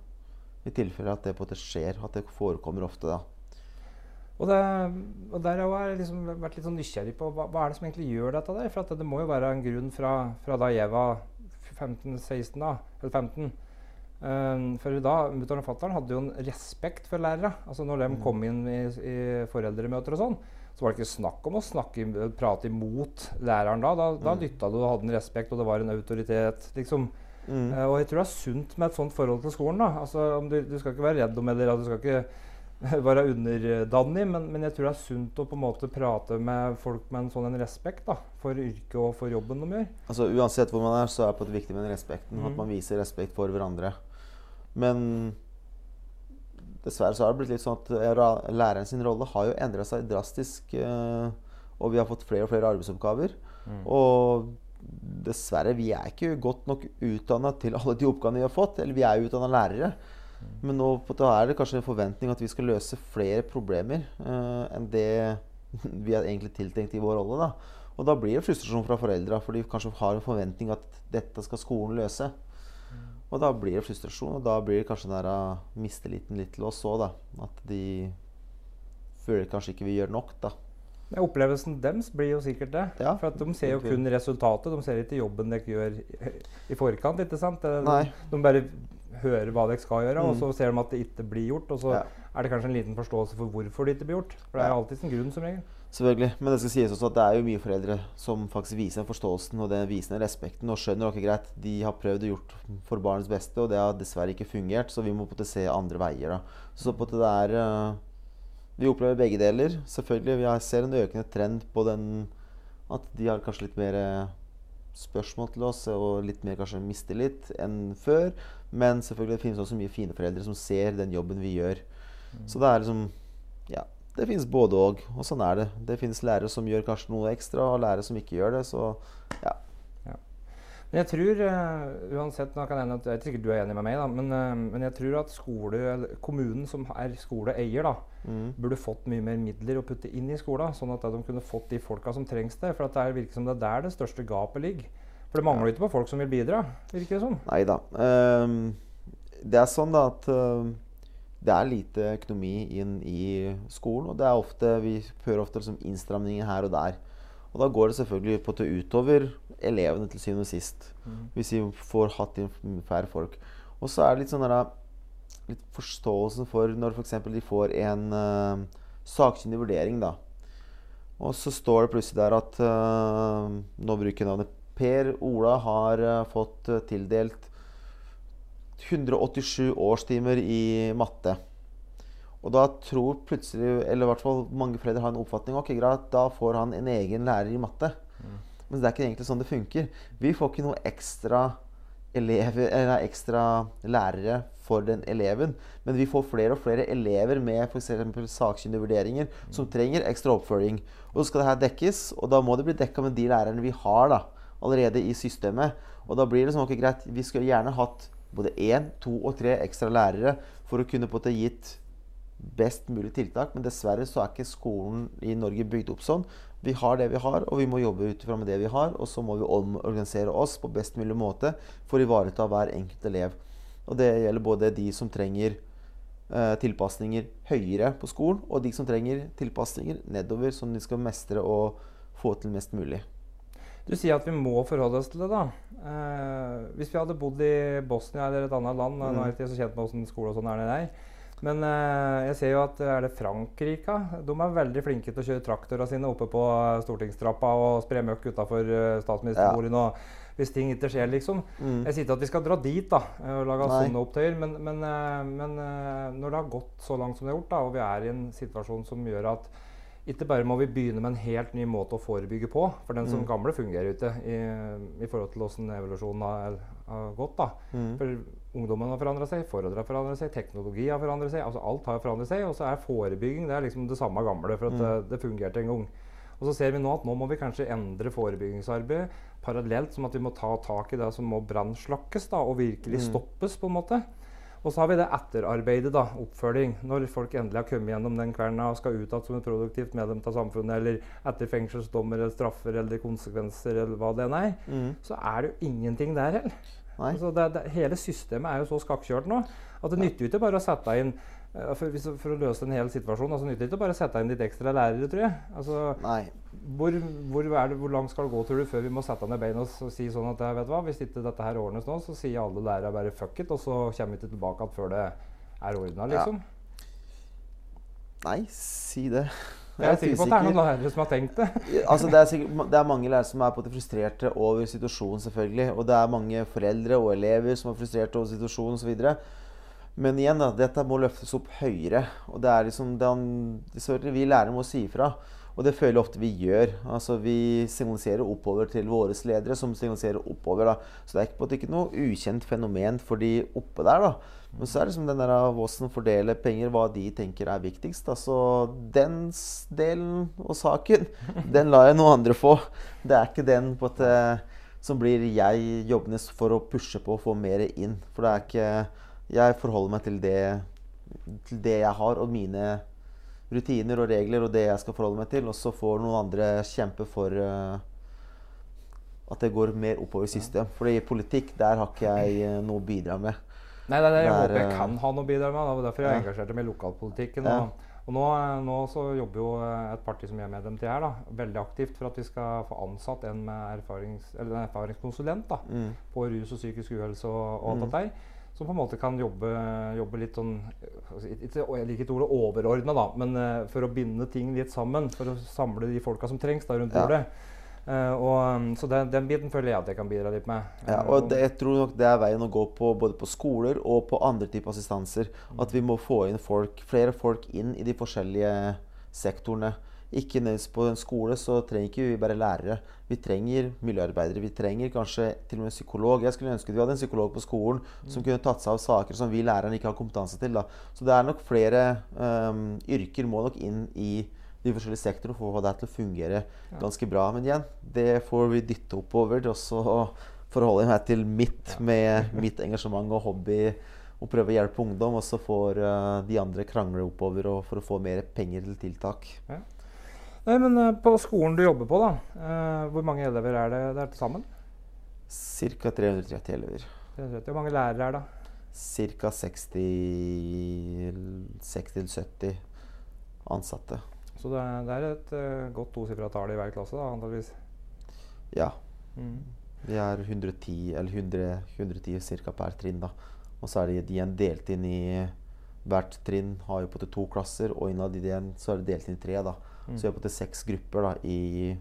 i tilfelle at det på måte skjer. At det forekommer ofte, da. Og, det, og der har jeg liksom vært litt sånn nysgjerrig på hva, hva er det som egentlig gjør dette der? For at det, det må jo være en grunn fra, fra da jeg var 15-16, da, eller 15. Um, for da, Mutter'n og fatter'n hadde jo en respekt for lærere. Altså Når de kom inn i, i foreldremøter og sånn, så var det ikke snakk om å snakke, im- prate imot læreren da. Da, da Mm. dytta du og hadde en respekt, og det var en autoritet. liksom. Mm. Eh, og jeg tror det er sunt med et sånt forhold til skolen. da. Altså, om du, du skal ikke være redd om eller at du skal ikke være underdanig, men, men jeg tror det er sunt å på en måte prate med folk med en sånn en respekt da, for yrket og for jobben de gjør. Altså Uansett hvor man er, så er det på viktig med den respekten. At Mhm. man viser respekt for hverandre. Men dessverre så har det blitt litt sånn at eh, læreren sin rolle har jo endra seg drastisk. eh, og vi har fått flere og flere arbeidsoppgaver. Og dessverre, vi er ikke godt nok utdanna til alle de oppgavene vi har fått. Eller vi er jo utdanna lærere. Men nå er det kanskje en forventning at vi skal løse flere problemer eh, enn det vi er egentlig tiltenkt i vår rolle. da. Og da blir det frustrasjon fra foreldra, for de kanskje har en forventning at dette skal skolen løse. Og da blir det frustrasjon, og da blir det kanskje den der misteliten mistilliten litt til oss òg, da. At de føler kanskje ikke vi gjør nok, da. Men opplevelsen deres blir jo sikkert det. Ja, for at de ser jo kun resultatet. De ser ikke jobben dere gjør i, forkant. ikke sant? De, Nei. De bare hører hva dere skal gjøre, og Mm. så ser de at det ikke blir gjort. Og så Ja. er det kanskje en liten forståelse for hvorfor det ikke blir gjort. For det er jo alltid en grunn, som regel. Selvfølgelig. Men det skal sies også at det er jo mye foreldre som faktisk viser den forståelsen og den visende respekten og skjønner ok, greit, de har prøvd og gjort for barnets beste, og det har dessverre ikke fungert, så vi må på en måte se andre veier. da. Så på det er eh, Vi opplever begge deler. Selvfølgelig. Vi ser en økende trend på den at de har kanskje litt mer eh, spørsmål til oss og litt mer kanskje mistillit enn før. Men selvfølgelig det finnes også mye fine foreldre som ser den jobben vi gjør. Så det er liksom Ja. Det finnes både og, og sånn er det. Det finnes lærere som gjør kanskje noe ekstra, og lærere som ikke gjør det. Så ja. Men jeg tror, uh, uansett, nå kan jeg, jeg er sikkert du er enig med meg, da, men, uh, men jeg tror at skole, kommunen som er skoleeier, da, mm. burde fått mye mer midler å putte inn i skolen. Sånn at de kunne fått de folka som trengs det. For det virker som det er der det største gapet ligger. For det mangler jo ikke på folk som vil bidra, virker det som. Nei da. Um, det er sånn da at uh, det er lite økonomi inn i skolen. Og det er ofte, vi hører ofte liksom innstramninger her og der. Og da går det selvfølgelig på til utover elevene til syvende og sist. Mm. Hvis vi får hatt inn færre folk. Og så er det litt sånn der, litt forståelsen for når f.eks. de får en uh, sakkyndig vurdering, da. Og så står det plutselig der at uh, Nå bruker jeg navnet Per Ola har uh, fått tildelt 187 årstimer i matte. Og da tror plutselig, eller i hvert fall mange foreldre har en oppfatning ok, greit, da får han en egen lærer i matte. Mm. Men det er ikke egentlig sånn det funker. Vi får ikke noe ekstra, elever, eller ekstra lærere for den eleven. Men vi får flere og flere elever med f.eks. sakkyndige vurderinger mm. som trenger ekstra oppfølging. Og så skal det her dekkes, og da må det bli dekka med de lærerne vi har da, allerede i systemet. Og da blir det sånn, ok, greit, vi skulle gjerne hatt både én, to og tre ekstra lærere for å kunne på gitt best mulig tiltak. Men dessverre så er ikke skolen i Norge bygd opp sånn. Vi har det vi har, og vi må jobbe ut fra med det vi har. Og så må vi omorganisere oss på best mulig måte for å ivareta hver enkelt elev. Og det gjelder både de som trenger eh, tilpasninger høyere på skolen, og de som trenger tilpasninger nedover, som de skal mestre og få til mest mulig. Du sier at vi må forholde oss til det, da. Eh, hvis vi hadde bodd i Bosnia eller et annet land mm. Nå er jeg ikke så kjent med åssen skole og sånn er det der. Men uh, jeg ser jo at er det Frankrike De er veldig flinke til å kjøre traktorene sine oppe på stortingstrappa og spre møkk utafor uh, statsministerboligen. Ja. Hvis ting ikke skjer, liksom. Mm. Jeg sier ikke at vi skal dra dit da, og lage Nei. sånne opptøyer, men, men, uh, men når det har gått så langt som det har gjort, da, og vi er i en situasjon som gjør at ikke bare må vi begynne med en helt ny måte å forebygge på, for den som mm. gamle fungerer ute i, i forhold til hvordan evolusjonen har, har gått. da. Mm. For ungdommen har forandra seg, forholdene har forandra seg, teknologi har forandret seg. altså Alt har forandret seg. Og så er forebygging det er liksom det samme gamle, for at mm. det, det, fungerte en gang. Og så ser vi nå at nå må vi kanskje endre forebyggingsarbeidet parallelt som at vi må ta tak i det som må brannslakkes og virkelig mm. stoppes. på en måte. Og så har vi det etterarbeidet, da, oppfølging. Når folk endelig har kommet gjennom den kverna og skal ut igjen som et produktivt medlem av samfunnet, eller etter fengselsdommer eller straffer eller konsekvenser eller hva det enn er, mm. så er det jo ingenting der heller. Altså det, det, hele systemet er jo så skakkjørt nå at det nytter jo ikke bare å sette inn for, for, å løse en hel situasjon altså nytter det ikke bare sette inn litt ekstra lærere, tror jeg. Altså, hvor, hvor, det, hvor, langt skal det gå tror du, før vi må sette ned beina og si sånn at vet du hva, hvis ikke dette her ordnes nå, så sier alle lærere bare fuck it, og så kommer vi ikke tilbake igjen før det er ordna, liksom? Ja. Nei, si det. Jeg er sikker på at det er noen lærere som har tenkt det. altså, det, er sikkert, det, er mange lærere som er på det frustrerte over situasjonen, selvfølgelig. Og det er mange foreldre og elever som er frustrerte over situasjonen osv. Men igjen, da, dette må løftes opp høyere. Og det er liksom den, vi lærere må si ifra. Og det føler jeg ofte vi gjør. Altså, vi signaliserer oppover til våre ledere, som signaliserer oppover. Da. Så det er ikke, ikke noe ukjent fenomen for de oppe der. da. Men så er det liksom den der av hvordan fordele penger, hva de tenker er viktigst. Altså, den delen og saken, den lar jeg noen andre få. Det er ikke den på at, som blir jeg jobbende for å pushe på å få mer inn. For det er ikke Jeg forholder meg til det, til det jeg har, og mine rutiner og regler og det jeg skal forholde meg til. Og så får noen andre kjempe for uh, at det går mer oppover i system. For i politikk, der har ikke jeg uh, noe å bidra med. Nei, er det jeg håper jeg kan ha noe å bidra med. Det var derfor jeg ja. engasjerte meg i lokalpolitikken. Ja. Og, og nå, nå, så jobber jo et parti som jeg er medlem til her, da, veldig aktivt for at vi skal få ansatt en med erfarings, en erfaringskonsulent da, mm. på rus og psykisk uhelse og, og alt mm. det der. Som på en måte kan jobbe, jobbe litt sånn Jeg liker ikke ordet overordna, da, men uh, for å binde ting litt sammen. For å samle de folka som trengs da rundt bordet. Ja. Uh, og, um, så den, den, biten føler jeg at jeg kan bidra litt med. Ja, og det, Jeg tror nok det er veien å gå på både på skoler og på andre typer assistanser. At vi må få inn folk, flere folk inn i de forskjellige sektorene. Ikke nødvendigvis på en skole så trenger ikke vi bare lærere. Vi trenger miljøarbeidere. Vi trenger kanskje til og med psykolog. Jeg skulle ønske vi hadde en psykolog på skolen som kunne tatt seg av saker som vi lærerne ikke har kompetanse til. Da. Så det er nok flere um, yrker må nok inn i de forskjellige sektorene for å få det til å fungere ganske bra. Men igjen, det får vi dytte oppover. Og så forholder jeg meg til mitt med mitt engasjement og hobby. Og prøve å hjelpe ungdom, og så får uh, de andre krangle oppover og for å få mer penger til tiltak. Ja. Nei, men uh, På skolen du jobber på, da, uh, hvor mange elever er det der til sammen? Ca. 330 elever. Hvor mange lærere er det? Ca. 60-70 ansatte. Så det er, det er et uh, godt tosifra tall i hver klasse, da, antakeligvis? Ja. Mm. Vi er 110 eller 100, 110 ca. per trinn. da. Og så er de igjen delt inn i Hvert trinn har jo på til to klasser, og innad i den så er det delt inn i tre. da. Mm. Så vi har på til seks grupper da, i,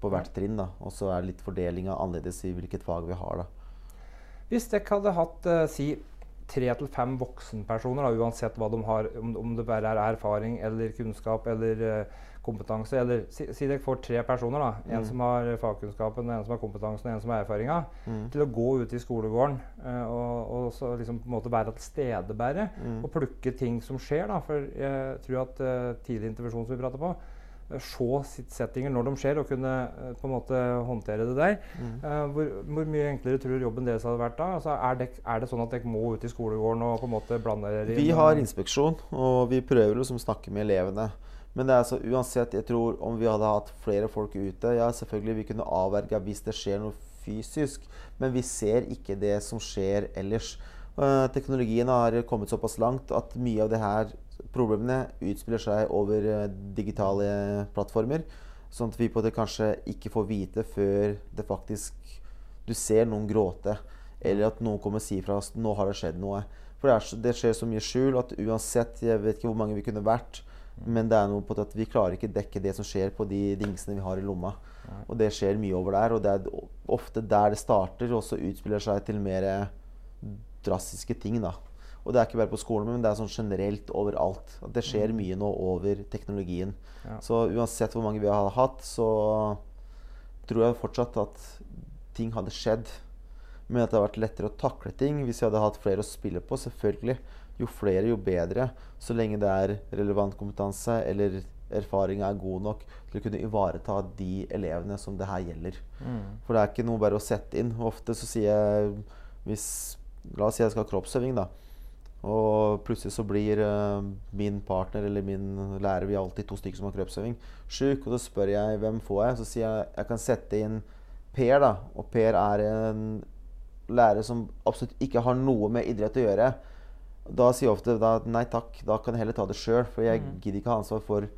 på hvert trinn. da. Og så er litt fordelinga annerledes i hvilket fag vi har. da. Hvis dere hadde hatt uh, si tre til fem voksenpersoner, da, uansett hva de har, om, om, det bare er erfaring eller kunnskap eller uh, kompetanse, eller si, si, dere får tre personer, da, en mm. som har fagkunnskapen, en som har kompetansen og en som har erfaringa, mm. til å gå ut i skolegården uh, og, og, så liksom på en måte være til stede mm. og plukke ting som skjer. da, For jeg tror at tidlig intervensjon som vi prater på, se settinger når de skjer, og kunne eh, på en måte håndtere det der. Mm. Uh, hvor, hvor, mye enklere tror jobben deres hadde vært da? Altså, er, det, er, det, sånn at dere må ut i skolegården og på en måte blande dere inn? Vi har inspeksjon, og vi prøver å snakke med elevene. Men det er altså uansett, jeg tror om vi hadde hatt flere folk ute Ja, selvfølgelig vi kunne avverga hvis det skjer noe fysisk, men vi ser ikke det som skjer ellers. Uh, teknologien har kommet såpass langt at mye av det her problemene utspiller seg over uh, digitale plattformer. Sånn at vi på det kanskje ikke får vite før det faktisk du ser noen gråte. Eller at noen kommer og sier fra oss nå har det skjedd noe. For det, er, det, skjer så mye skjul at uansett Jeg vet ikke hvor mange vi kunne vært. Men det er noe på at vi klarer ikke dekke det som skjer på de dingsene vi har i lomma. Og det skjer mye over der. Og det er ofte der det starter, og så utspiller seg til mer drastiske ting. da. Og det er ikke bare på skolen, men det er sånn generelt overalt. At det skjer mm. mye nå over teknologien. Ja. Så uansett hvor mange vi har hatt, så tror jeg fortsatt at ting hadde skjedd. Men at det hadde vært lettere å takle ting hvis vi hadde hatt flere å spille på. selvfølgelig. Jo flere, jo bedre. Så lenge det er relevant kompetanse eller erfaring er god nok til å kunne ivareta de elevene som det her gjelder. Mm. For det er ikke noe bare å sette inn. Ofte så sier jeg hvis La oss si jeg skal ha kroppsøving, da. Og plutselig så blir uh, min partner eller min lærer Vi alltid to stykker som har kroppsøving. Sjuk. Og så spør jeg hvem får jeg. Så sier jeg jeg kan sette inn Per. da Og Per er en lærer som absolutt ikke har noe med idrett å gjøre. Da sier jeg ofte da, nei takk, da kan jeg heller ta det sjøl. For jeg mm. gidder ikke ha ansvar for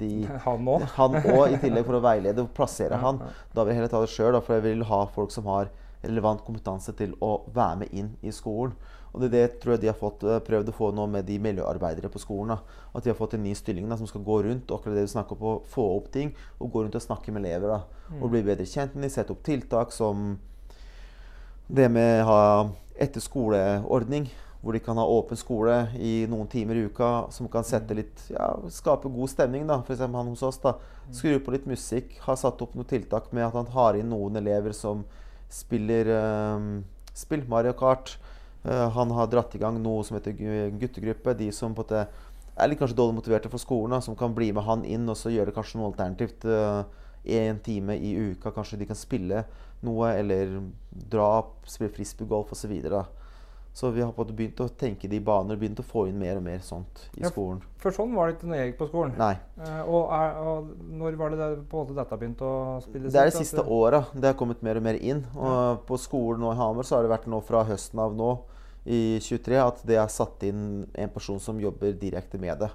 de, han òg. Han òg, i tillegg for å veilede og plassere ja, han. Da vil jeg heller ta det sjøl, for jeg vil ha folk som har relevant kompetanse til å være med inn i skolen. Og det, det tror jeg de har fått, eh, prøvd å få nå med de miljøarbeidere på skolen. Da. At de har fått en ny stilling da, som skal gå rundt og det du snakker på, få opp ting. Og gå rundt og snakke med elever. Da. Mm. Og bli bedre kjent med dem. Sette opp tiltak som det med å ha etterskoleordning. Hvor de kan ha åpen skole i noen timer i uka. Som kan sette litt, ja, skape god stemning. da, F.eks. han hos oss. da, mm. Skru på litt musikk. Har satt opp noen tiltak med at han har inn noen elever som spiller um, spill Mario Kart. Uh, han har dratt i gang noe som heter guttegruppe. De som på en er litt kanskje dårlig motiverte for skolen, som kan bli med han inn og så gjøre kanskje noe alternativt. én en time i uka. Kanskje de kan spille noe, eller dra, spille frisbeegolf osv. Så, vi har på begynt å tenke de baner, begynt å få inn mer og mer sånt i ja, skolen. For sånn var det ikke når jeg gikk på skolen? Nei. Eh, og, er, og, når var det der, på en måte dette begynte å spille Det er de siste åra det har kommet mer og mer inn. Og ja. på skolen nå i Hamar så har det vært nå fra høsten av nå i 23 at det er satt inn en person som jobber direkte med det.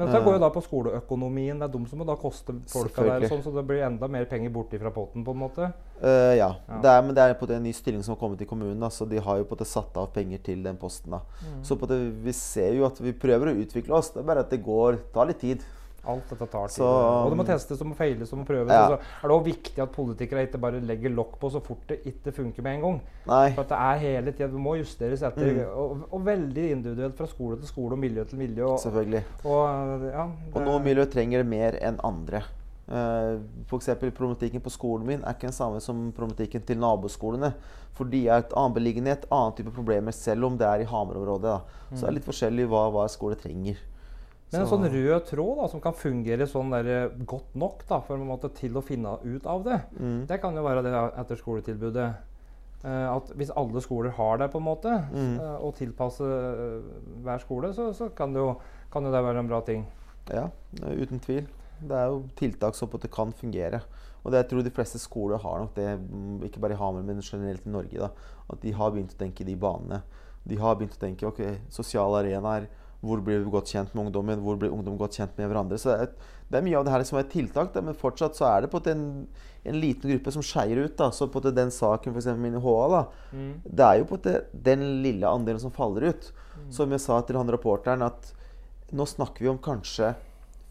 Men dette går jo da på skoleøkonomien. Det er de som må da koste folka der, sånn, så det blir enda mer penger borti fra potten, på en måte? Uh, ja. ja. Det er, men det er på det en ny stilling som har kommet i kommunen. Så de har jo på det satt av penger til den posten. Da. Mm. Så på det, vi ser jo at vi prøver å utvikle oss. Det er bare at det går, tar litt tid. Alt dette tar tid. Så, og det må testes og må feiles og må prøves. Ja. Så er det òg viktig at politikere ikke bare legger lokk på så fort det ikke funker med en gang. Nei. For at det er hele tida Det må justeres etter. Mm. Og, og, veldig individuelt fra skole til skole og miljø til miljø. Og, Selvfølgelig. Og, ja, og noen miljø trenger det mer enn andre. Uh, F.eks. problematikken på skolen min er ikke den samme som problematikken til naboskolene. For de er et annen beliggenhet, annen type problemer, selv om det er i Hamar-området. Mm. Så det er litt forskjellig hva hver skole trenger. Men en sånn rød tråd da, som kan fungere sånn der, eh, godt nok da, for en måte til å finne ut av det, Mm. det kan jo være det etter skoletilbudet. Eh, at hvis alle skoler har det, på en måte, Mm. eh, og tilpasse eh, hver skole, så, så kan, det jo, kan det være en bra ting. Ja, uten tvil. Det er jo tiltak som på at det kan fungere. Og det, jeg tror de fleste skoler har nok det, mm, ikke bare i Hamar, men generelt i Norge. da, At de har begynt å tenke i de banene. De har begynt å tenke ok, sosiale arenaer. Hvor blir vi godt kjent med ungdommen? Hvor blir ungdom godt kjent med hverandre? Så det er, det er mye av det her som er tiltak, da, men fortsatt så er det på en, en, en liten gruppe som skeier ut. da, så på en Den saken eksempel min i HA, da, det er jo på en den lille andelen som faller ut. Som jeg sa til han rapporteren, at nå snakker vi om kanskje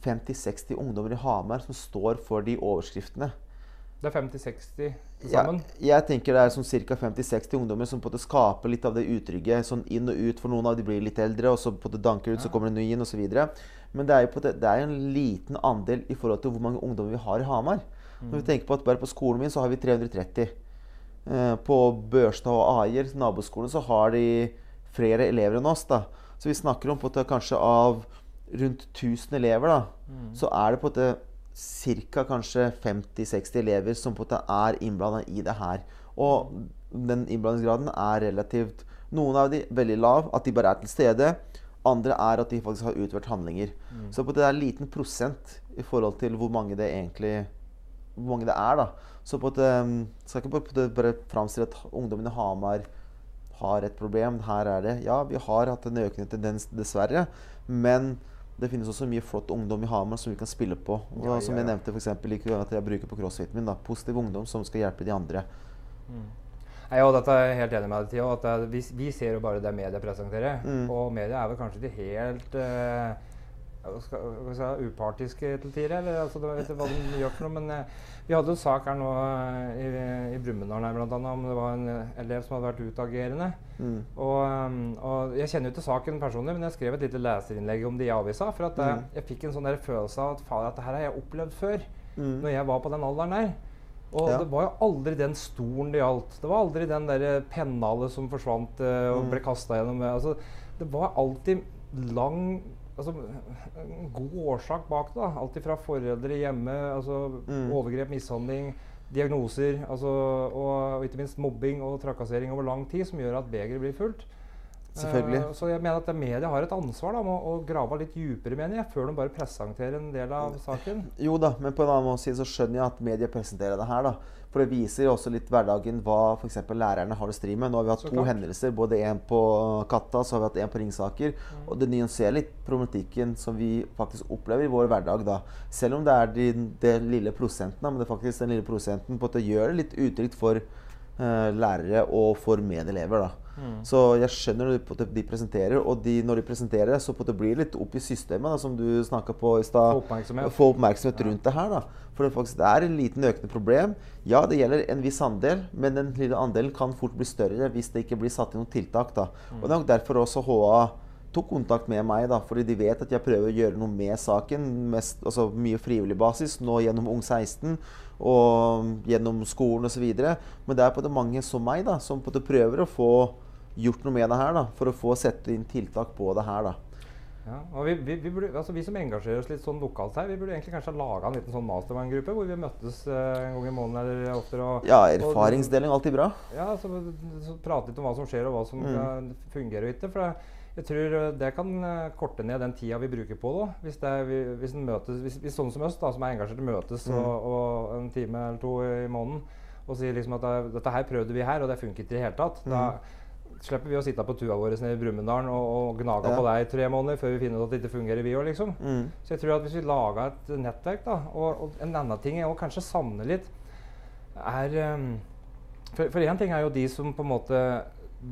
50-60 ungdommer i Hamar som står for de overskriftene. Det er 50-60 til Ja, sammen. jeg tenker det er sånn ca. 50-60 ungdommer som på en måte skaper litt av det utrygge. Sånn inn og ut, for noen av de blir litt eldre, og så på en måte danker ut, så kommer det ny inn osv. Men det er jo på måte, det er en liten andel i forhold til hvor mange ungdommer vi har i Hamar. Når vi tenker på at Bare på skolen min så har vi 330. Eh, på Børstad og Aier, naboskolen, så har de flere elever enn oss. da. Så vi snakker om på en måte kanskje av rundt 1000 elever, da, så er det på en måte ca. kanskje 50-60 elever som på en måte er innblanda i det her. Og den innblandingsgraden er relativt Noen av de veldig lav, at de bare er til stede. Andre er at de faktisk har utført handlinger. Så på det er en liten prosent i forhold til hvor mange det egentlig hvor mange det er. da. Så på måte, um, skal ikke en bare framstille at ungdommen i Hamar har et problem. Her er det. Ja, vi har hatt en økende tendens, dessverre. Men det finnes også mye flott ungdom i Hamar som vi kan spille på. Og Ja, ja, Som jeg nevnte for eksempel, like at jeg bruker på crossfiten min. da, Positiv ungdom som skal hjelpe de andre. Nei, og dette er jeg helt enig med deg, i. Vi, vi ser jo bare det media presenterer. Mm. Og media er vel kanskje ikke helt eh, si, upartiske til tider. Eller, altså, det, vet ikke hva de gjør for noe, men eh, vi hadde en sak her nå eh, i, i Brumunddal her, blant annet, om det var en eh, elev som hadde vært utagerende. Mm. Og, um, og jeg kjenner jo ikke saken personlig, men jeg skrev et lite leserinnlegg om det i avisa. For at eh, Mm. jeg fikk en sånn der følelse av at faen, dette her har jeg opplevd før. Mm. Når jeg var på den alderen der. Og Ja. det var jo aldri den stolen det gjaldt. Det var aldri den der pennalet som forsvant uh, og Mm. ble kasta gjennom. Altså, det var alltid lang altså, En god årsak bak det. Alltid fra foreldre hjemme, altså Mm. overgrep, mishandling, diagnoser altså, og, og ikke minst mobbing og trakassering over lang tid, som gjør at begeret blir fullt. Selvfølgelig. Uh, så jeg mener at media har et ansvar da, med å, å grave litt dypere, mener jeg, før de bare presenterer en del av saken. Jo da, men på en annen måte så skjønner jeg at media presenterer det her. da. For det viser også litt hverdagen hva f.eks. lærerne har å stri med. Nå har vi hatt to hendelser. Både en på Katta så har vi hatt en på Ringsaker. Og det nyanserer litt problematikken som vi faktisk opplever i vår hverdag. da. Selv om det er de, det lille prosenten, men det er faktisk den lille prosenten på at det gjør det litt utrygt for uh, lærere og for medelever. da. Så jeg skjønner når de presenterer, og de, når de presenterer, så på at det blir litt opp i systemet, da, som du snakka på i stad. Få oppmerksomhet. Få oppmerksomhet rundt det her. da. For det, faktisk, er en liten økende problem. Ja, det gjelder en viss andel, men den lille andelen kan fort bli større hvis det ikke blir satt inn noen tiltak. da. Og Det er derfor også HA tok kontakt med meg, da, fordi de vet at jeg prøver å gjøre noe med saken. Mest, altså Mye frivillig basis, nå gjennom Ung 16 og gjennom skolen osv. Men det er på det mange som meg da, som på det prøver å få gjort noe med det her. da, For å få sette inn tiltak på det her. da. Ja, og vi, vi, vi, burde, altså vi som engasjerer oss litt sånn lokalt her, vi burde egentlig kanskje ha laga en liten sånn mastermind-gruppe hvor vi møttes eh, en gang i måneden eller oftere. Og, Ja, erfaringsdeling er alltid bra. Ja, så, så prate litt om hva som skjer og hva som Mm. fungerer og ikke. For jeg, jeg tror eh, det kan eh, korte ned den tida vi bruker på da. Hvis, det vi- hvis, en møtes, hvis, hvis sånne som oss, da, som er engasjerte, møtes Mm. og, og en time eller to i måneden og sier liksom at det, dette her prøvde vi her, og det funket i det hele tatt. Da slipper vi å sitte på tua vår nede i Brumunddal og, og gnage Ja. på deg i tre måneder før vi finner ut at det ikke fungerer, vi òg, liksom. Mm. Så jeg tror at hvis vi lager et nettverk, da, og, og en annen ting jeg kanskje savner litt, er um, For én ting er jo de som på en måte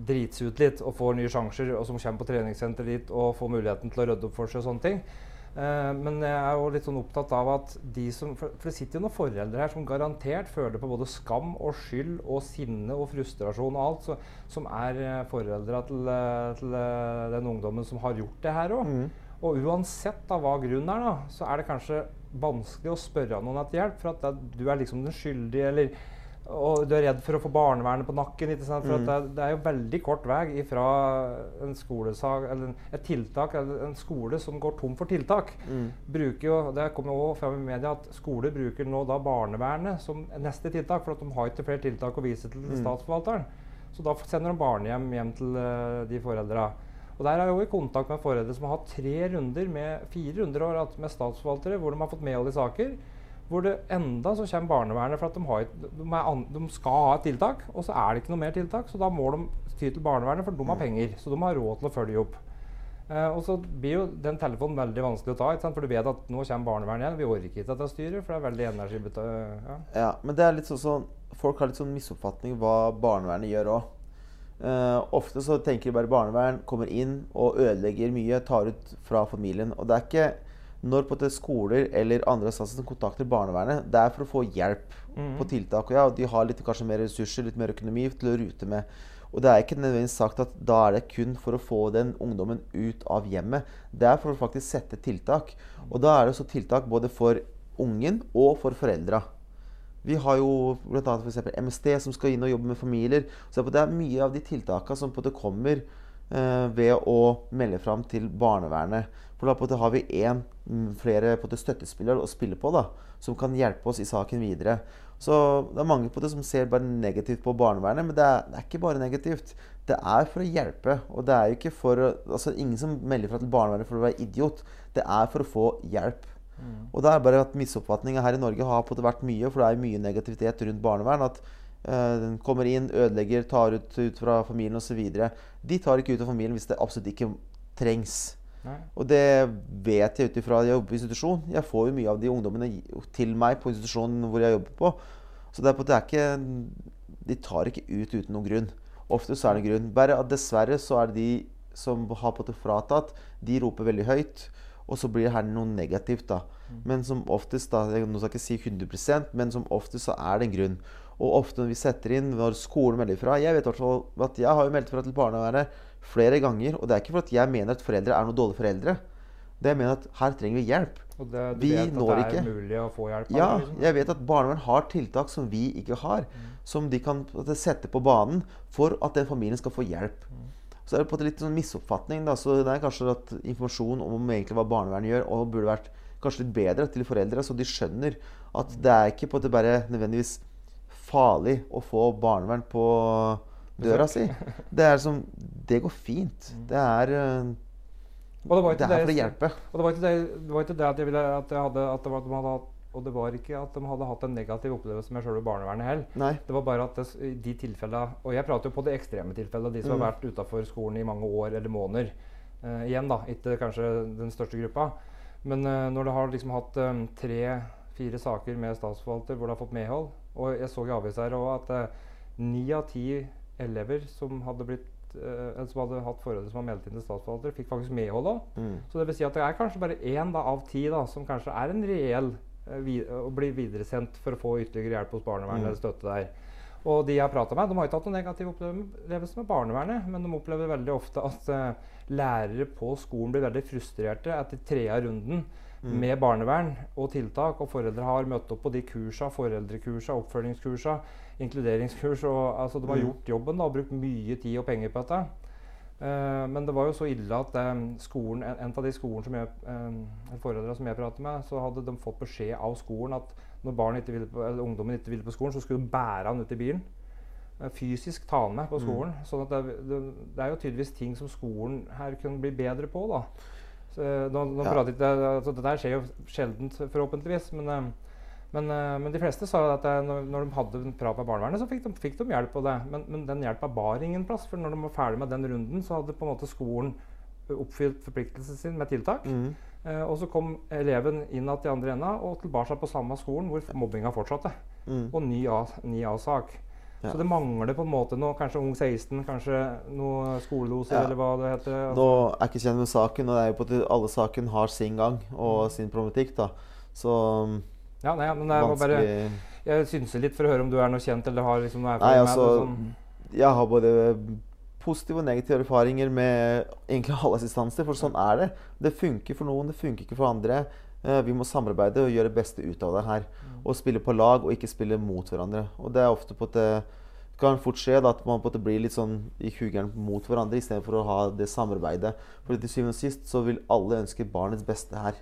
drits ut litt og får nye sjanser, og som kommer på treningssenteret dit og får muligheten til å rydde opp for seg og sånne ting. Eh, men jeg er jo litt sånn opptatt av at de som For, for det sitter jo noen foreldre her som garantert føler på både skam og skyld og sinne og frustrasjon og alt, så, som er uh, foreldra til, eh, til eh, den ungdommen som har gjort det her òg. Mm. Og uansett da hva grunnen er, da, så er det kanskje vanskelig å spørre noen etter hjelp. For at det, du er liksom den skyldige, eller og du er redd for å få barnevernet på nakken. For Mm. at det, det er jo veldig kort vei fra en skolesag, eller en- et tiltak, eller en skole som går tom for tiltak. Mm. bruker jo, Det kommer også fram i media at skoler bruker nå da barnevernet som neste tiltak, for at de har ikke flere tiltak å vise til Mm. statsforvalteren. Så da sender de barnehjem hjem til uh, de foreldra. Og der er jeg jo i kontakt med foreldre som har hatt tre runder med, fire runder med statsforvaltere hvor de har fått medhold i saker. Hvor det enda så kommer barnevernet for at de, har, et- de, an, de skal ha et tiltak, og så er det ikke noe mer tiltak. Så da må de ty til barnevernet, for de har penger. Så de har råd til å følge opp. Eh, og så blir jo den telefonen veldig vanskelig å ta, ikke sant? for du vet at nå kommer barnevernet igjen. Vi orker ikke dette styret, for det er veldig energibetalt. Ja. Ja, men det er litt sånn sånn Folk har litt sånn misoppfatning hva barnevernet gjør òg. ofte så tenker de bare barnevern kommer inn og ødelegger mye, tar ut fra familien. Og det er ikke når på skoler eller andre instanser som kontakter barnevernet, det er for å få hjelp mm. på tiltak. Og ja, de har litt, kanskje mer ressurser, litt mer økonomi til å rute med. Og det er ikke nødvendigvis sagt at da er det kun for å få den ungdommen ut av hjemmet. Det er for å faktisk sette tiltak. Og da er det også tiltak både for ungen og for foreldra. Vi har jo bl.a. MST som skal inn og jobbe med familier. Så det er mye av de tiltakene som på det kommer eh, ved å melde fram til barnevernet. For da på har vi én flere på støttespillere å spille på da, som kan hjelpe oss i saken videre. Så det er mange på det som ser bare negativt på barnevernet, men det er, det er ikke bare negativt. Det er for å hjelpe. Og det er jo ikke for altså Ingen som melder fra til barnevernet for å være idiot. Det er for å få hjelp. Og det er bare at misoppfatninga her i Norge har på det vært mye, for det er mye negativitet rundt barnevern. At øh, den kommer inn, ødelegger, tar ut, ut fra familien osv. De tar ikke ut av familien hvis det absolutt ikke trengs. Nei. Og det vet jeg ut ifra jeg jobber på institusjon. Jeg får jo mye av de ungdommene til meg på institusjonen hvor jeg jobber på. Så det er på, ikke, de tar ikke ut uten noen grunn. Ofte så er det en grunn. Bare at dessverre så er det de som har på det fratatt, de roper veldig høyt. Og så blir det her noe negativt, da. Men som oftest, da, jeg nå skal ikke si 100% men som oftest så er det en grunn. Og ofte når vi setter inn, når skolen melder fra Jeg vet i at jeg har jo meldt fra til barnevernet flere ganger. Og det er ikke fordi jeg mener at foreldre er noen dårlige foreldre. Det jeg mener at her trenger vi hjelp. Og det, du Vi vet at det er ikke. mulig å få hjelp? Ja, det, liksom. jeg vet at barnevern har tiltak som vi ikke har. Som de kan sette på banen for at den familien skal få hjelp. Så er det på en litt sånn misoppfatning. Da. Så det er kanskje at informasjon om egentlig hva barnevernet gjør, og burde vært kanskje litt bedre til foreldre, så de skjønner at det er ikke på en måte bare nødvendigvis farlig å få barnevern på døra si. Det er som Det går fint. Det er eh, det var ikke Det er for å hjelpe. Og det var ikke det, det, var ikke det at jeg ville at jeg hadde, at det var, at de hadde hatt Og det var ikke at de hadde hatt en negativ opplevelse med selve barnevernet heller. Det var bare at det, de tilfellene Og jeg prater jo på de ekstreme tilfellene, de som Mm. har vært utafor skolen i mange år eller måneder. Uh, igjen, da. Ikke kanskje den største gruppa. Men uh, når du har liksom hatt tre-fire saker med statsforvalter hvor du har fått medhold Og jeg så i avisa her òg at ni av ti elever som hadde blitt eh, som hadde hatt foreldre som var meldt inn til statsforvalter, fikk faktisk medhold òg. Mm. Så det vil si at det er kanskje bare én da, av ti da, som kanskje er en reell eh, vi, å bli videresendt for å få ytterligere hjelp hos barnevernet Mm. eller støtte der. Og de jeg har prata med, de har ikke hatt noen negativ opplevelse med barnevernet, men de opplever veldig ofte at uh, lærere på skolen blir veldig frustrerte etter tredje runden Mm. med barnevern og tiltak, og foreldre har møtt opp på de kursa, foreldrekursa, oppfølgingskursa, inkluderingskurs, og altså de har Mm. gjort jobben da, og brukt mye tid og penger på dette. Eh, men det var jo så ille at eh, skolen, en, av de skolen som jeg, uh, foreldre som jeg pratet med, så hadde de fått beskjed av skolen at når barn ikke på, eller ungdommen ikke ville på skolen, så skulle de bære han ut i bilen. Eh, fysisk ta han med på skolen. sånn at det, det, det er jo tydeligvis ting som skolen her kunne bli bedre på. da. Så, eh, nå, nå Ja. prater jeg, altså, Dette skjer jo sjeldent, forhåpentligvis. Men, eh, men, eh, men de fleste sa at eh, når, de hadde en prat med barnevernet, så fikk de, fikk de hjelp på det. Men, men den hjelpa bar ingen plass. For når de var ferdig med den runden, så hadde på en måte skolen oppfylt forpliktelsen sin med tiltak. Mm. Eh, og så kom eleven inn igjen i andre enda og tilbake på samme skolen hvor mobbinga fortsatte. Mm. Og ny A-sak. Ja. Så det mangler på en måte noe, kanskje Ung 16, kanskje noe skoleloser, Ja. eller hva det heter. Nå er jeg ikke kjent med saken, og det er jo på at alle saken har sin gang og sin problematikk. da. Så Ja, nei, men det var bare Jeg synser litt for å høre om du er noe kjent eller har liksom noe Nei, erfaring altså med det. Sånn. Jeg har både positive og negative erfaringer med egentlig alle assistanser, for sånn er det. Det funker for noen, det funker ikke for andre. Eh, vi må samarbeide og gjøre det beste ut av det her. Og spille på lag og ikke spille mot hverandre. Og det er ofte på at det kan fort skje da, at man på at det blir litt sånn i hugeren mot hverandre istedenfor å ha det samarbeidet. For til syvende og sist så vil alle ønske barnets beste her.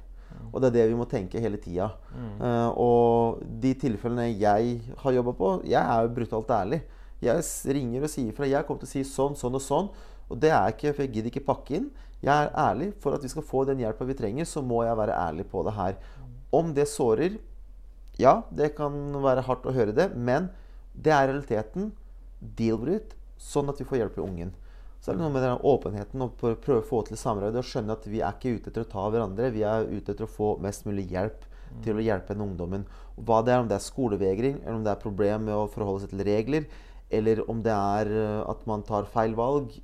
Og det er det vi må tenke hele tida. Uh, og de tilfellene jeg har jobba på Jeg er jo brutalt ærlig. Jeg ringer og sier fra. Jeg kommer til å si sånn, sånn og sånn. Og det er ikke, for jeg gidder ikke pakke inn. Jeg er ærlig. For at vi skal få den hjelpa vi trenger, så må jeg være ærlig på det her. Om det sårer Ja, det kan være hardt å høre det, men det er realiteten. Deal with it, sånn at vi får hjelp i ungen. Så er det noe med den åpenheten og prøve å få til samarbeid og skjønne at vi er ikke ute etter å ta hverandre. Vi er ute etter å få mest mulig hjelp til å hjelpe den ungdommen. Hva det er, om det er skolevegring, eller om det er problem med å forholde seg til regler, eller om det er eh, at man tar feil valg.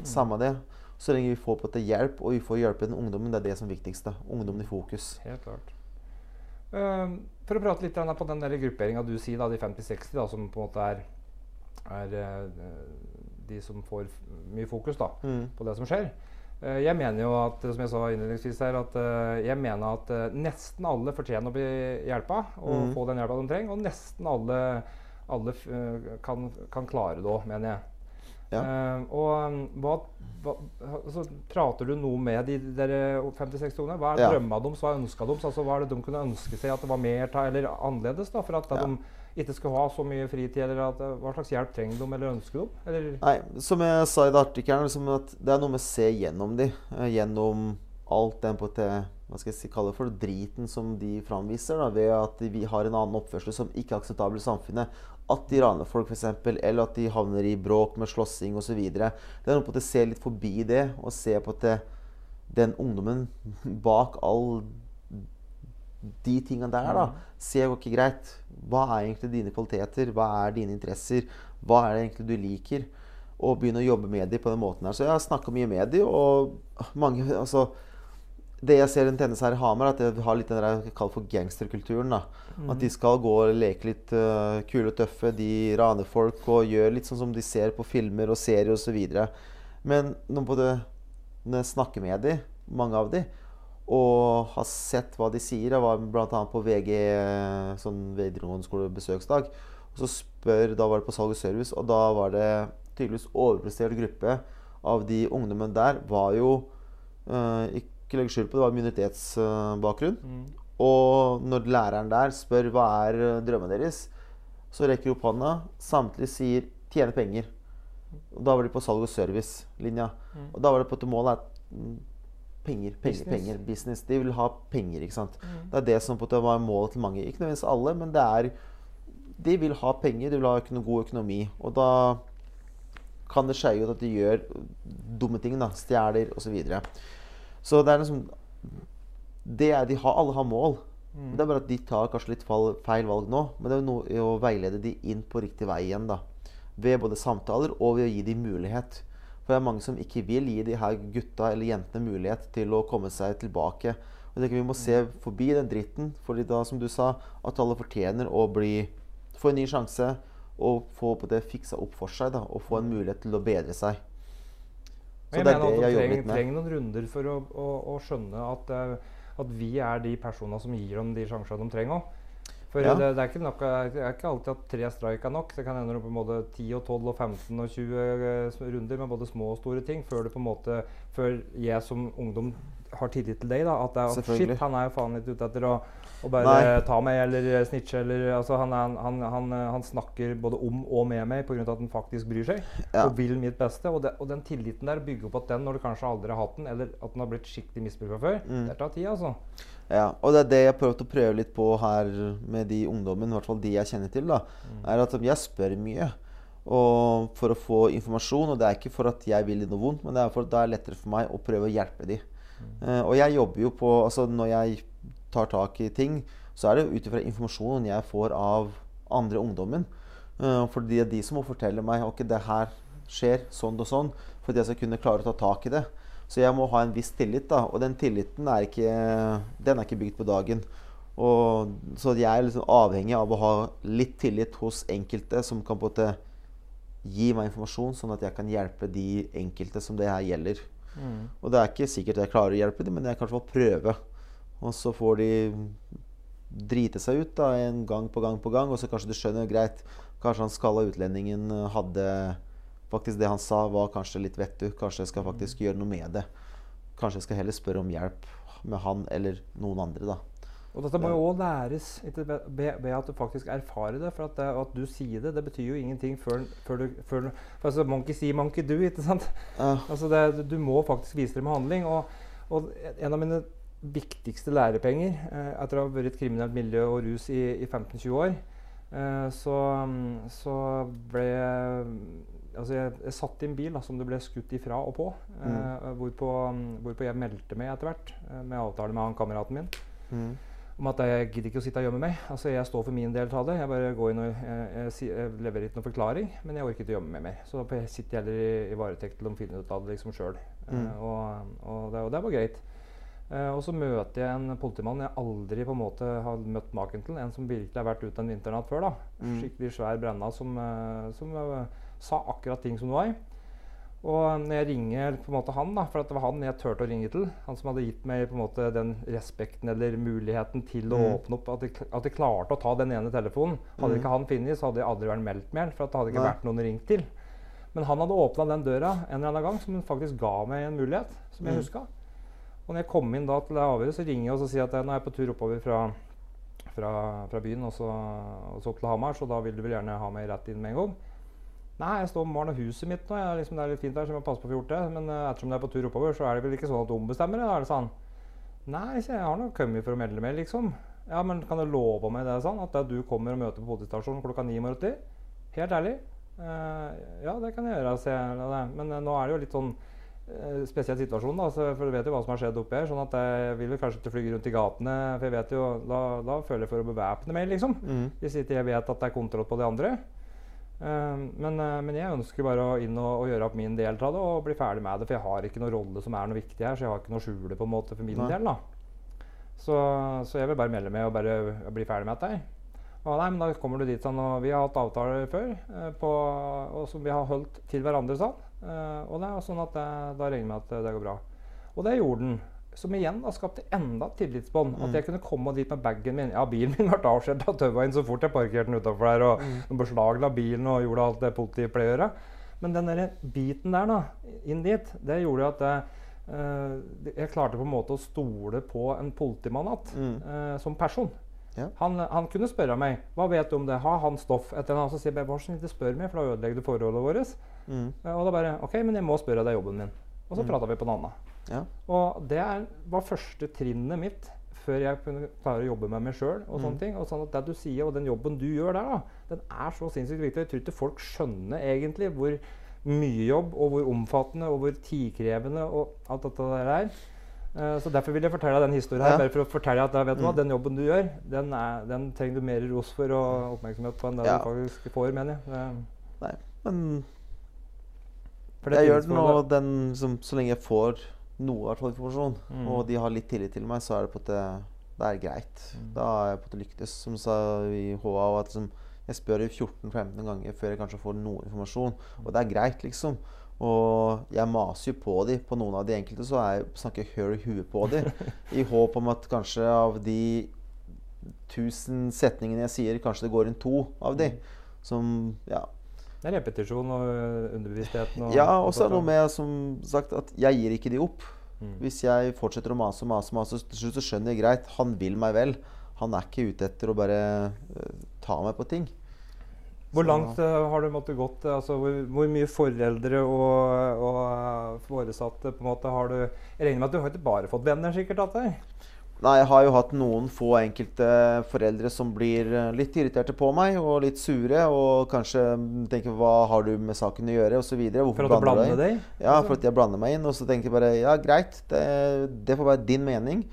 Samme det. Så lenge vi får på dette hjelp, og vi får hjelpe den ungdommen, det er det som er viktigste. Ungdommen i fokus. Helt klart. Uh, for å prate litt på den grupperinga du sier, da, de 50-60, som på en måte er, er uh, de som får mye fokus da, mm. på det som skjer. Uh, jeg mener jo at som jeg sa innledningsvis her, at jeg mener at nesten alle fortjener å bli hjelpa og mm. få den hjelpa de trenger. Og nesten alle, alle kan, kan, klare det òg, mener jeg. Ja. og hva hva, altså, prater du noe med de 50-60 ungene? Hva er ja. drømma deres? Hva ønska deres? Altså, hva er det de kunne ønske seg at det var mer av, eller annerledes? da, For at ja. de ikke skal ha så mye fritid? eller at, Hva slags hjelp trenger de, eller ønsker de? Eller? Nei, Som jeg sa i det artikkelen, liksom det er noe med å se gjennom de. Eh, gjennom alt den på til, hva skal jeg si, kalle for driten som de framviser, da, ved at vi har en annen oppførsel som ikke er akseptabel i samfunnet at de raner folk, f.eks., eller at de havner i bråk med slåssing osv. Det er noe på å se litt forbi det og se på at det, den ungdommen bak all de tingene der, da, Se, ser jo ikke greit. Hva er egentlig dine kvaliteter? Hva er dine interesser? Hva er det egentlig du liker? Og begynne å jobbe med dem på den måten her. Så jeg har snakka mye med dem, og mange altså, det jeg ser her i Hamar, er at de har litt den der kaller for gangsterkulturen. Mm. At de skal gå og leke litt uh, kule og tøffe. De raner folk og gjør litt sånn som de ser på filmer og serier osv. Men når, både, når jeg snakker med dem, mange av dem, og har sett hva de sier Jeg var bl.a. på VG sånn videregående skole besøksdag. Og så spør, Da var det på salg og service, og da var det tydeligvis overprestert gruppe av de ungdommene der var jo eh, ikke legge skjul på, det var minoritetsbakgrunn. Mm. Og når læreren der spør hva er eh, drømmen deres, så rekker de opp hånda. Samtlige sier 'tjene penger'. Og da var de på salg og service-linja. Mm. Og da var det på at målet er mm, penger, penger, business. penger. Business. De vil ha penger. ikke sant? Mm. Det er det som var målet til mange. Ikke nødvendigvis alle, men det er De vil ha penger, de vil ha økonom, god økonomi. Og da kan det skje ut at de gjør dumme ting. da, Stjeler osv. Så det er liksom det er, de har, Alle har mål. Mm. Det er bare at de tar kanskje litt feil valg nå. Men det er jo noe å veilede de inn på riktig vei igjen. da. Ved både samtaler og ved å gi dem mulighet. For det er mange som ikke vil gi de her gutta eller jentene mulighet til å komme seg tilbake. Og det Vi må se forbi den dritten. fordi da, som du sa, at alle fortjener å bli, få en ny sjanse og få på det fiksa opp for seg. da, Og få en mulighet til å bedre seg. Så jeg det er det jeg jobber litt med. trenger noen runder for å, å, å skjønne at, uh, at, vi er de personene som gir dem de sjansene de trenger. For ja. det, det, er nok, det, er ikke alltid at tre strike er nok. Det kan hende på måte 10 og 12 og 15 og 20 uh, runder med både små og store ting før, det på en måte, før jeg som ungdom har tillit til deg. da, At, det, at shit, han er jo faen litt ute etter å å bare Nei. ta meg eller snitche eller altså han, han, han, han, snakker både om og med meg pga. at han faktisk bryr seg ja. og vil mitt beste. Og, det, og, den tilliten der bygger opp at den når du kanskje aldri har hatt den, eller at den har blitt skikkelig misbruka før, mm. det tar tid, altså. Ja, og det er det jeg har prøvd å prøve litt på her med de ungdommene, i hvert fall de jeg kjenner til, da, mm. er at jeg spør mye. Og for å få informasjon. Og det er ikke for at jeg vil noe vondt, men det er for at det er lettere for meg å prøve å hjelpe dem. Mm. Uh, og jeg jobber jo på altså Når jeg tar tak i ting, så er det ut ifra informasjonen jeg får av andre ungdommen. Uh, for det er de som må fortelle meg ok, det her skjer sånn og sånn, for at jeg skal kunne klare å ta tak i det. Så jeg må ha en viss tillit, da. Og den tilliten er ikke, den er ikke bygd på dagen. Og, så jeg er liksom avhengig av å ha litt tillit hos enkelte som kan på en måte gi meg informasjon, sånn at jeg kan hjelpe de enkelte som det her gjelder. Mm. Og det er ikke sikkert jeg klarer å hjelpe dem, men jeg kan i hvert fall prøve Og så får de drite seg ut da, en gang på gang på gang, og så kanskje du skjønner greit Kanskje han skalla utlendingen eh, hadde Faktisk det han sa, var kanskje litt vettug. Kanskje jeg skal faktisk gjøre noe med det. Kanskje jeg skal heller spørre om hjelp med han eller noen andre, da. Og dette må jo òg læres ved at du faktisk erfarer det. For at, det, at, du sier det, det betyr jo ingenting før, før du før, for altså, Monkey see, monkey do. ikke sant? Uh. Altså det, du må faktisk vise det med handling. Og, og en av mine viktigste lærepenger eh, etter å ha vært i et kriminelt miljø og rus i, i 15-20 år, eh, så, så, ble Altså jeg, jeg satt i en bil da, som det ble skutt ifra og på. Mm. Eh, hvorpå, hvorpå, jeg meldte meg etter hvert, eh, med avtale med han kameraten min. Mm. Om at jeg gidder ikke å sitte og gjemme meg. Altså Jeg står for min del av det. Jeg bare går inn og jeg, jeg, jeg leverer ikke noen forklaring, men jeg orker ikke å gjemme meg mer. Så da sitter jeg heller i, i varetekt til å finne ut av det liksom sjøl. Mm. Eh, og, og, det, og det var greit. Uh, og så møter jeg en politimann jeg aldri på en måte har møtt maken til. En som virkelig har vært ute en vinternatt før. da. Mm. Skikkelig svær brenna som, uh, som uh, sa akkurat ting som det var. Og når jeg ringer på en måte han, da, for det var han jeg turte å ringe til, han som hadde gitt meg på en måte den respekten eller muligheten til å mm. åpne opp, at jeg, at jeg, klarte å ta den ene telefonen Hadde mm. ikke han funnet, så hadde jeg aldri vært meldt mer. For det hadde ikke Nei. vært noen ringt til. Men han hadde åpna den døra en eller annen gang som faktisk ga meg en mulighet. som jeg mm. huska. Og når jeg kom inn da til det avhøret, så ringer jeg og så sier at jeg, nå er jeg på tur oppover fra, fra, fra byen og så, og så, opp til Hamar, så da vil du vel gjerne ha meg rett inn med en gang. Nei, jeg står og huset mitt nå. Jeg, liksom, det er litt fint der, så jeg må passe på å få gjort det. Men uh, ettersom det er på tur oppover, så er det vel ikke sånn at du ombestemmer det? Da er det sånn Nei, jeg har nå kommet for å melde meg, liksom. Ja, men kan du love meg det sånn? At det du kommer og møter på politistasjonen klokka ni i morgen? Helt ærlig? Uh, ja, det kan jeg gjøre. Jeg, men uh, nå er det jo litt sånn Eh, spesiell situasjon. Da, for du vet jo hva som har skjedd oppi her. sånn at Jeg vil vel kanskje ikke fly rundt i gatene, for jeg vet jo, da, da føler jeg for å bevæpne meg. liksom. Mm. Hvis ikke jeg vet at det er kontroll på de andre. Uh, men, uh, men, jeg ønsker bare å inn og, og, gjøre opp min del av det og bli ferdig med det. For jeg har ikke noen rolle som er noe viktig her, så jeg har ikke noe skjule på en måte for min nei. del. Så, så, jeg vil bare melde meg og bare bli ferdig med dette. Og nei, men da kommer du dit sånn, og Vi har hatt avtaler før eh, på, og som vi har holdt til hverandre sånn. Eh, og det er sånn at det, da regner jeg med at det går bra. Og det gjorde den. Som igjen da skapte enda tillitsbånd. Mm. At jeg kunne komme dit med bagen min. Ja, bilen min ble avskjedd av inn så fort jeg parkerte den utafor der. Og mm. beslagla bilen og gjorde alt det politiet pleier å gjøre. Men den der biten der, da, inn dit, det gjorde at det, uh, jeg klarte på en måte å stole på en politimann igjen mm. uh, som person. Ja. Han, han, kunne spørre meg hva vet du om det. Har han stoff? Etter en annen så sier jeg vær så spør meg, for da ødelegger du forholdet vårt. Mm. Uh, og da bare OK, men jeg må spørre deg jobben min. Og så mm. prata vi på en annet. Ja. Og det er, var første trinnet mitt før jeg kunne klare å jobbe med meg sjøl. Og sånne mm. ting. Og sånn at det du sier, og den jobben du gjør der, da, den er så sinnssykt viktig. Jeg tror ikke folk skjønner egentlig hvor mye jobb, og hvor omfattende og hvor tidkrevende og alt dette der er. Uh, så Derfor vil jeg fortelle deg den historien her, ja. bare for å fortelle at vet du hva, mm. den jobben du gjør, den, er, den, trenger du mer ros for og oppmerksomhet på enn det ja. du faktisk får, mener jeg. Nei, men jeg gjør den, og den som, så lenge jeg får noe informasjon, mm. og de har litt tillit til meg, så er det på at det, det er greit. Mm. Da er jeg på at det lyktes. Som sa i HA, at liksom, jeg spør 14-15 ganger før jeg kanskje får noe informasjon. Og det er greit, liksom. Og jeg maser jo på de. På noen av de enkelte så jeg, snakker jeg høl i huet på de. I håp om at kanskje av de tusen setningene jeg sier, kanskje det går inn to av de. Mm. Som ja, det er repetisjon og eh, underbevisstheten. Og, ja, og så er det noe med som sagt, at jeg gir ikke de opp. Mm. Hvis jeg fortsetter å mase og mase, mase, til slutt så skjønner jeg greit. Han vil meg vel. Han er ikke ute etter å bare uh, ta meg på ting. Hvor langt uh, har du måttet gått? Altså, hvor, hvor, mye foreldre og, og foresatte på en måte har du Jeg regner med at du har ikke bare fått venner sikkert av deg? Nei, jeg har jo hatt noen få enkelte foreldre som blir eh, litt irriterte på meg og litt sure. Og kanskje tenker 'hva har du med saken å gjøre?' osv. For at du blander deg? Ja, for at jeg blander meg inn. Og så tenker jeg bare ja, greit, det, det får være din mening.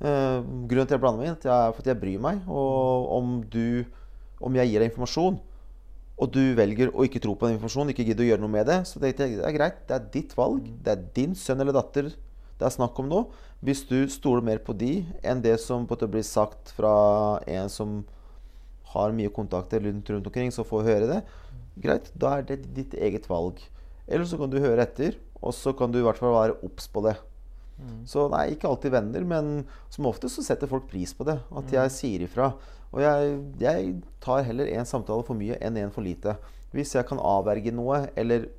Uh, grunnen til at jeg blander meg inn, er for at jeg bryr meg. Og om du Om jeg gir deg informasjon, og du velger å ikke tro på den informasjonen, ikke gidder å gjøre noe med det, så tenkte jeg det er greit. Det er ditt valg. Det er din sønn eller datter det er snakk om nå. Hvis du stoler mer på de enn det som på blir sagt fra en som har mye kontakter rundt, rundt omkring, som får høre det, greit, da er det ditt eget valg. Eller så kan du høre etter, og så kan du i hvert fall være obs på det. Så nei, ikke alltid venner, men som ofte så setter folk pris på det. At jeg sier ifra. Og jeg, jeg tar heller én samtale for mye enn én for lite. Hvis jeg kan avverge noe, eller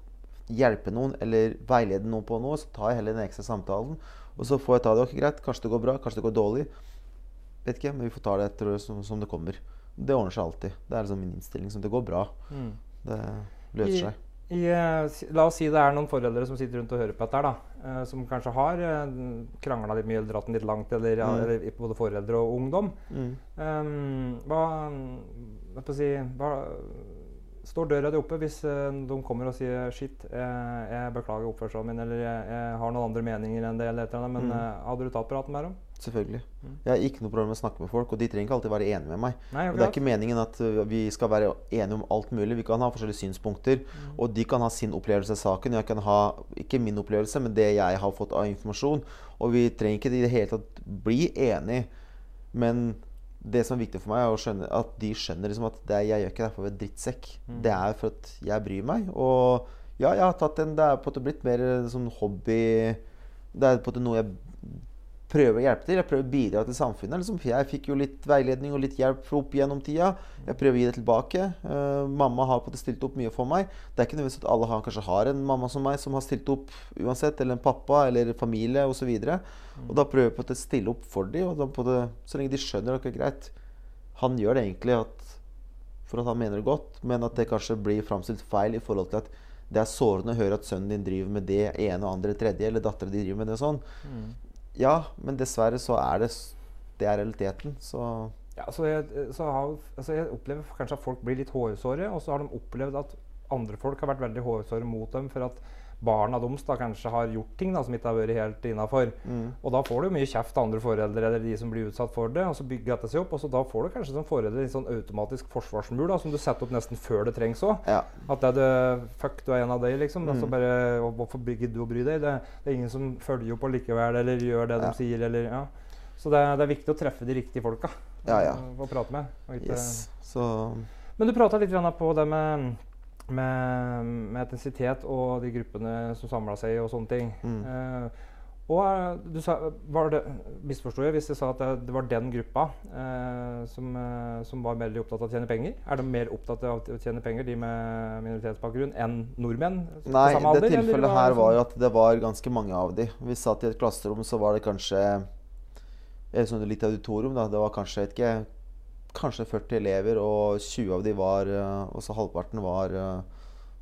hjelpe noen, eller veilede noen på noe, så tar jeg heller den ekstra samtalen. Og så får jeg ta det. Ok, greit, kanskje det går bra, kanskje det går dårlig. Vet ikke, men vi får ta det etter som, som det kommer. Det ordner seg alltid. Det er liksom min innstilling. Så det går bra. Det løser I, seg. i, eh, la oss si det er noen foreldre som sitter rundt og hører på dette, da, eh, som kanskje har uh, krangla litt mye eller dratt den litt langt, eller, Mm. eller både foreldre og ungdom. Mm. Um, hva, hva si, hva Står døra di oppe hvis eh, de kommer og sier 'shit, jeg, jeg beklager oppførselen min', eller jeg, jeg har noen andre meninger enn det', eller et eller annet, men Mm. eh, hadde du tatt praten med dem? Selvfølgelig. Mm. Jeg har ikke noe problem med å snakke med folk, og de trenger ikke alltid være enige med meg. Nei, Og det er ikke meningen at uh, vi skal være enige om alt mulig. Vi kan ha forskjellige synspunkter, Mm. og de kan ha sin opplevelse av saken. Jeg kan ha ikke min opplevelse, men det jeg har fått av informasjon. Og vi trenger ikke i det hele tatt bli enige, men det som er viktig for meg, er å skjønne, at de skjønner liksom at det er, jeg gjør ikke det for å være drittsekk. Mm. Det er for at jeg bryr meg. Og ja, jeg har tatt en Det er på en måte blitt mer sånn hobby Det er på en måte noe jeg prøver å hjelpe til. Jeg prøver å bidra til samfunnet. Liksom. Jeg fikk jo litt veiledning og litt hjelp opp gjennom tida. Jeg prøver å gi det tilbake. Uh, mamma har på måte stilt opp mye for meg. Det er ikke nødvendigvis at alle har, kanskje har en mamma som meg som har stilt opp uansett, eller en pappa eller familie osv. Og, og da prøver jeg på å stille opp for dem. Og da på en så lenge de skjønner at det er greit Han gjør det egentlig at, for at han mener det godt, men at det kanskje blir framstilt feil i forhold til at det er sårende å høre at sønnen din driver med det ene og andre tredje, eller dattera di driver med det sånn. Mm. Ja, men dessverre så er det Det er realiteten. Så Ja, så jeg, så har, altså jeg opplever kanskje at folk blir litt hårsåre, og så har de opplevd at andre folk har vært veldig hårsåre mot dem for at barna deres da kanskje har gjort ting da, som ikke har vært helt innafor. mm, Og da får du mye kjeft av andre foreldre eller de som blir utsatt for det. Og så bygger dette seg opp, og så da får du kanskje som forelder en sånn automatisk forsvarsmur da, som du setter opp nesten før det trengs òg. ja. At det er det, fuck, du er en av dem, liksom. Altså Mm. bare, og Hvorfor gidder du å bry deg? Det, det er ingen som følger opp allikevel, eller gjør det Ja. de sier, eller ja. Så det, er- det er viktig å treffe de riktige folka Ja, ja. og prate med. Ikke, Yes. Så Men du prata litt på det med, med, med etnisitet og de gruppene som samla seg og sånne ting. Mm. Eh, og eh, du sa, var det, Misforsto jeg hvis jeg sa at det, det var den gruppa eh, som, eh, som var veldig opptatt av å tjene penger? Er de mer opptatt av å tjene penger, de med minoritetsbakgrunn, enn nordmenn? Nei, samme det alder, tilfellet var her er var jo at det var ganske mange av de. Vi satt i et klasserom, så var det kanskje sånn litt auditorium, da. Det var kanskje ikke Kanskje 40 elever, og 20 av de var Også Og så halvparten var eh,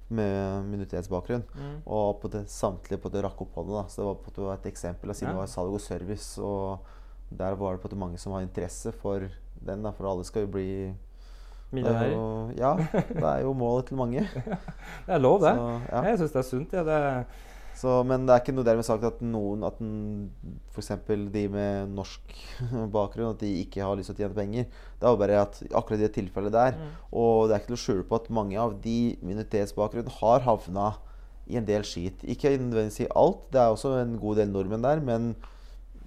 med minoritetsbakgrunn. Mm. Og på det, samtlige på det rakk opp hånda. da. Så det var på det et eksempel. Siden Ja. det var salg og service. Og der var det på det mange som har interesse for den. da, For alle skal jo bli er Millionærer. Ja. Det er jo målet til mange. Det er lov, det. Så, ja. Jeg syns det er sunt. Ja, det, Så, men det er ikke noe dermed sagt at noen at F.eks. de med norsk bakgrunn at de ikke har lyst til å tjene penger. Det er bare at akkurat det tilfellet der Mm. Og det er ikke til å skjule på at mange av de minoritetsbakgrunn har havna i en del skit. Ikke nødvendigvis i alt, det er også en god del nordmenn der, men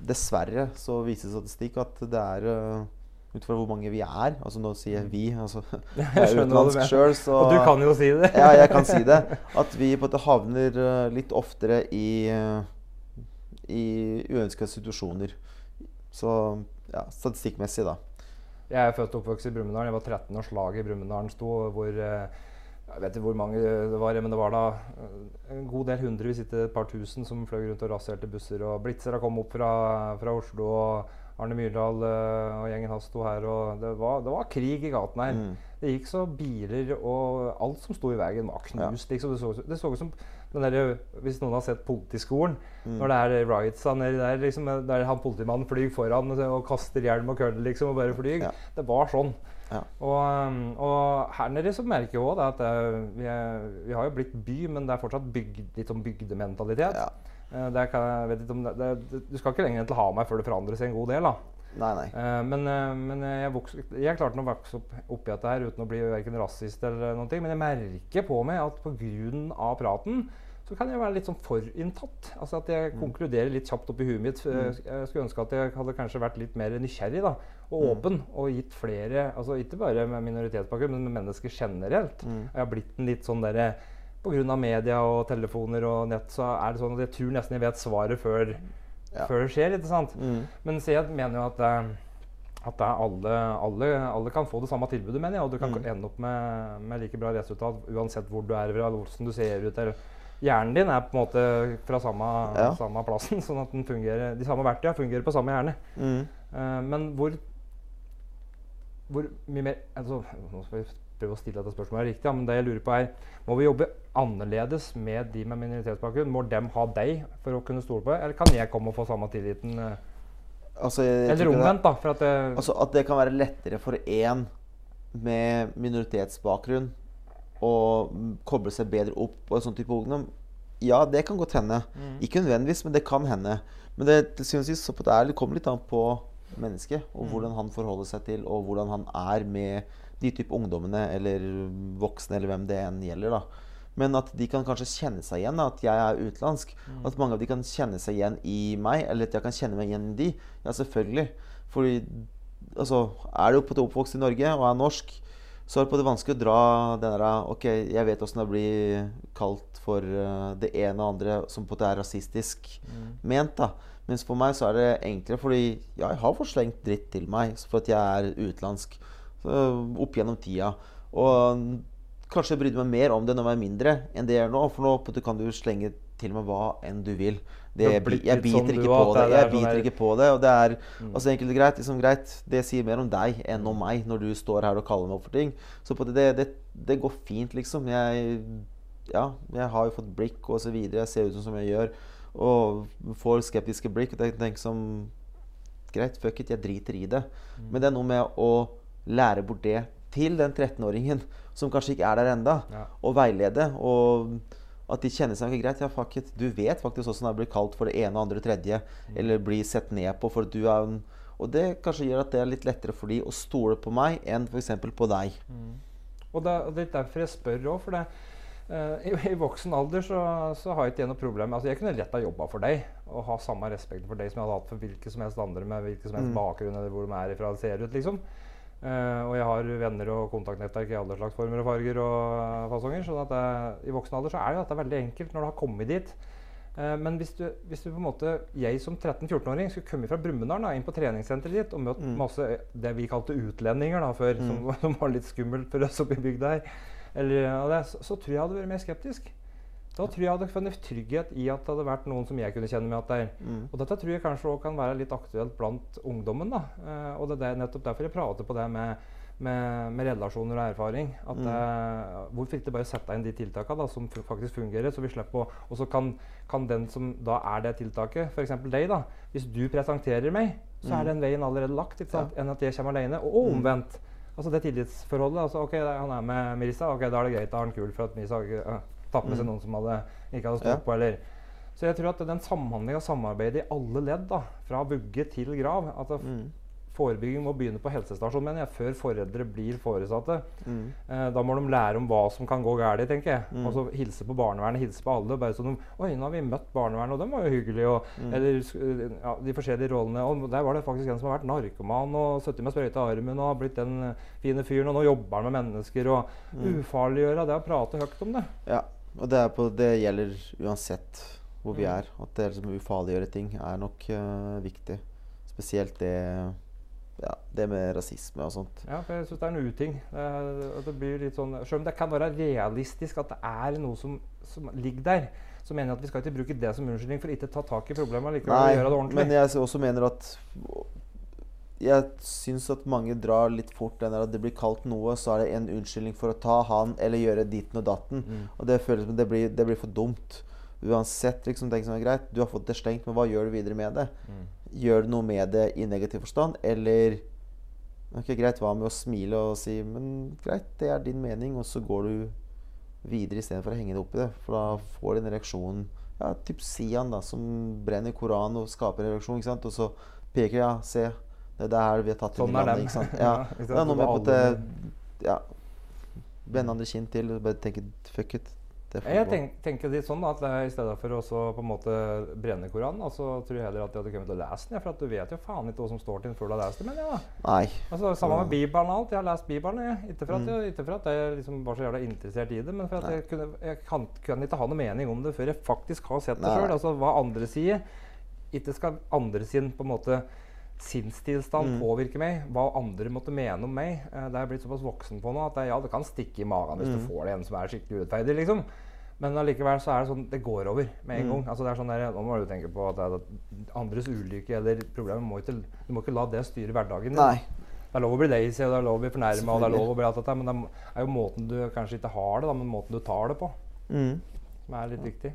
dessverre så viser statistikk at det er øh, ut fra hvor mange vi er Altså nå sier jeg vi, altså jeg er utenlandsk sjøl, så Og du kan jo si det. ja, jeg kan si det. At vi på en måte havner eh, litt oftere i, uh, i uønska situasjoner. Så ja, statistikkmessig, da. Jeg er født og oppvokst i Brumunddal. Jeg var 13 år slaget i Brumunddal sto, hvor eh, Jeg vet ikke hvor mange det var, men det var da eh, en god del hundrevis, ikke et par tusen, som fløy rundt og raserte busser. Og blitzere kom opp fra, fra Oslo, og Arne Myrdal eh, og gjengen hans sto her. Og det var, det var krig i gaten her. Mm. Det gikk så biler og alt som sto i veien, var knust. Liksom. Det så ut som den der, Hvis noen har sett Politiskolen, Mm. når det er riotsa nedi der, liksom, der han politimannen flyr foran og, og kaster hjelm og kølle liksom, og bare flyr. Ja. Det var sånn. Ja. Og, um, og her nede så merker jeg òg at det, vi, er, vi har jo blitt by, men det er fortsatt bygd, litt sånn bygdementalitet. Eh, det kan, jeg vet ikke om det, det, du skal ikke lenger enn til Hamar før det forandrer seg en god del. da. Nei, nei. Eh, men eh, men jeg, voks, jeg klarte å vokse opp oppi dette her uten å bli verken rasist eller noen ting. Men jeg merker på meg at pga. praten så kan jeg være litt sånn forinntatt. Altså at jeg konkluderer litt kjapt oppi huet mitt. Eh, Jeg skulle ønske at jeg hadde kanskje vært litt mer nysgjerrig da, og åpen. Og gitt flere, altså ikke bare med minoritetsbakgrunn, men med mennesker generelt. Jeg har blitt en litt sånn derre Pga. media og telefoner og nett så er det sånn at jeg tror nesten jeg vet svaret før Ja. før det skjer. ikke sant? Mm. Men jeg mener jo at, eh, at det er alle, alle, alle kan få det samme tilbudet, mener jeg. Og du kan Mm. ende opp med, med like bra resultat uansett hvor du er, eller hvordan du ser ut. Eller. Hjernen din er på en måte fra samme, Ja. samme plassen, sånn at den fungerer, de samme verktøyene fungerer på samme hjerne. Mm. Uh, men hvor hvor mye mer altså, prøve å stille dette spørsmålet riktig, ja, men det jeg lurer på er Må vi jobbe annerledes med de med minoritetsbakgrunn? Må dem ha deg for å kunne stole på det, eller kan jeg komme og få samme tilliten? eh, Altså, jeg jeg Eller omvendt, da. For at det, Altså At det kan være lettere for én med minoritetsbakgrunn å mm, koble seg bedre opp på en sånn type ungdom. Ja, det kan godt hende. Ikke nødvendigvis, men det kan hende. Men det, til syvende og sist så på det, er, det kommer litt an på mennesket og hvordan han forholder seg til, og hvordan han er med de type ungdommene eller voksne, eller hvem det enn gjelder. da. Men at de kan kanskje kjenne seg igjen, da, at jeg er utenlandsk. At mange av de kan kjenne seg igjen i meg, eller at jeg kan kjenne meg igjen i de. Ja, selvfølgelig. Fordi altså, er du på det oppvokst i Norge og er norsk, så er det på det vanskelig å dra den der Ok, jeg vet åssen det blir kalt for eh, det ene og andre som på en måte er rasistisk ment. da. Mens for meg så er det enklere, fordi ja, jeg har fått slengt dritt til meg for at jeg er utenlandsk opp gjennom tida. Og mm, kanskje brydde meg mer om det når jeg var mindre enn det jeg gjør nå. For nå kan du slenge til meg hva enn du vil. Det, jeg biter sånn ikke på det. Jeg sånn biter ikke på det. Og det er altså enkelt og greit. Liksom greit. Det sier mer om deg enn om meg når du står her og kaller meg opp for ting. Så på det, det, det, det går fint, liksom. Jeg, ja, jeg har jo fått blikk og så videre. Jeg ser ut som jeg gjør. Og får skeptiske blikk. Og jeg tenker som Greit, fuck it, jeg driter i det. Men det er noe med å lære bort det til den 13-åringen som kanskje ikke er der enda, Ja. og veilede. Og at de kjenner seg ikke greit. Ja, fuck it. Du vet faktisk åssen det blir kalt for det ene, og andre, tredje. Eller blir sett ned på for du er en Og det kanskje gjør at det er litt lettere for de å stole på meg enn f.eks. på deg. Og det, det er derfor jeg spør òg, for det uh, i, I voksen alder så, så har jeg ikke jeg noe problem Altså Jeg kunne lett ha jobba for deg og ha samme respekt for deg som jeg hadde hatt for hvilke som helst andre med hvilken som helst Mm. bakgrunn eller hvor de er ifra ser ut, liksom. Eh, og jeg har venner og kontaktnettverk i alle slags former og farger og fasonger. sånn at det, i voksen alder så er jo dette veldig enkelt når du har kommet dit. Uh, men hvis du, hvis du på en måte, jeg som 13-14-åring skulle komme fra Brumunddal inn på treningssenteret ditt og møtt Mm. masse det vi kalte utlendinger da før, som, som var litt skummelt for oss oppe i bygda her, eller, det, så, så tror jeg jeg hadde vært mer skeptisk. Da tror jeg jeg hadde funnet trygghet i at det hadde vært noen som jeg kunne kjenne meg igjen i. Mm. Og dette tror jeg kanskje også kan være litt aktuelt blant ungdommen. da. Eh, og det er nettopp derfor jeg prater på det med, med, med relasjoner og erfaring. At Mm. eh, Hvorfor ikke bare sette inn de tiltakene da, som faktisk fungerer, så vi slipper å Og så kan, kan den som da er det tiltaket, f.eks. deg, da Hvis du presenterer meg, så er den veien allerede lagt, ikke sant? enn at jeg kommer alene. Og, og omvendt. Altså det tillitsforholdet. altså ok, Han er med Mirisa, ok, da er det greit, da er han kul for at Mirisa... uh, tatt med seg noen som hadde, ikke hadde stått Ja. på. eller så jeg tror at den samhandlinga og samarbeidet i alle ledd, da, fra vugge til grav at Mm. Forebygging må begynne på helsestasjonen, mener jeg, før foreldre blir foresatte. Mm. Eh, da må de lære om hva som kan gå galt, tenker jeg. Mm. Og så hilse på barnevernet, hilse på alle. bare sånn, Oi, nå har vi møtt barnevernet, og dem var jo hyggelig, Og, Mm. Eller ja, de forskjellige rollene. Og der var det faktisk en som har vært narkoman og sittet med sprøyte i armen og har blitt den fine fyren, og nå jobber han med mennesker. Og Mm. ufarliggjøre det å prate høyt om det. Ja, og det, er på, det gjelder uansett hvor vi Mm. er. At det liksom ufarliggjøre ting er nok uh, viktig. Spesielt det ja, det med rasisme og sånt. Ja, for jeg syns det er en uting. Det, det blir litt sånn, Selv om det kan være realistisk at det er noe som, som ligger der, så mener jeg at vi skal ikke bruke det som unnskyldning for ikke ta tak i problemet likevel og gjøre det ordentlig. men jeg også mener at Jeg syns at mange drar litt fort den der at det blir kalt noe, så er det en unnskyldning for å ta han eller gjøre ditten og datten. Mm. Og det føles som det blir, det blir for dumt. Uansett, liksom, tenk som er greit, du har fått det slengt, men hva gjør du videre med det? Mm. Gjør du noe med det i negativ forstand, eller Ok, greit, hva med å smile og si Men greit, det er din mening, og så går du videre istedenfor å henge det opp i det. For da får du en reaksjon Ja, typ Sian, da, som brenner Koranen og skaper en reaksjon, ikke sant? Og så peker ja, se, det er her vi har tatt Sånn i er landet, dem. ikke? Ja, Ja, det er noe med på Alle- at det Ja. Vende andre kinn til og bare tenke fuck it. Jeg tenk, tenker litt sånn at i stedet for å på en måte brenne Koranen, så tror jeg heller at jeg hadde kommet å lese den. ja, For at du vet jo faen ikke hva som står til den før du har lest det. Men ja. Nei. Altså, Samme med Bibelen og alt. Jeg har lest Bibelen. Jeg. Ikke for at Mm. jeg, ikke for at jeg liksom var så jævla interessert i det, men for at Nei. jeg, kunne, jeg kan, kunne, ikke ha noe mening om det før jeg faktisk har sett det sjøl. Altså, hva andre sier, ikke skal andre sin på en måte sinnstilstand påvirker meg. Hva andre måtte mene om meg. Eh, det er jeg blitt såpass voksen på nå at det, ja, det kan stikke i magen hvis du får det en som er skikkelig urettferdig. liksom. Men allikevel så er det sånn, det går over med en gang. Altså det er sånn der, Nå må du tenke på at andres ulykke eller problemer må ikke, Du må ikke la det styre hverdagen. Nei. Det er lov å bli lazy, og det er lov å bli fornærma, og det er lov å bli alt dette, men det er jo måten du kanskje ikke har det, da, men måten du tar det på, Mm. som er litt viktig.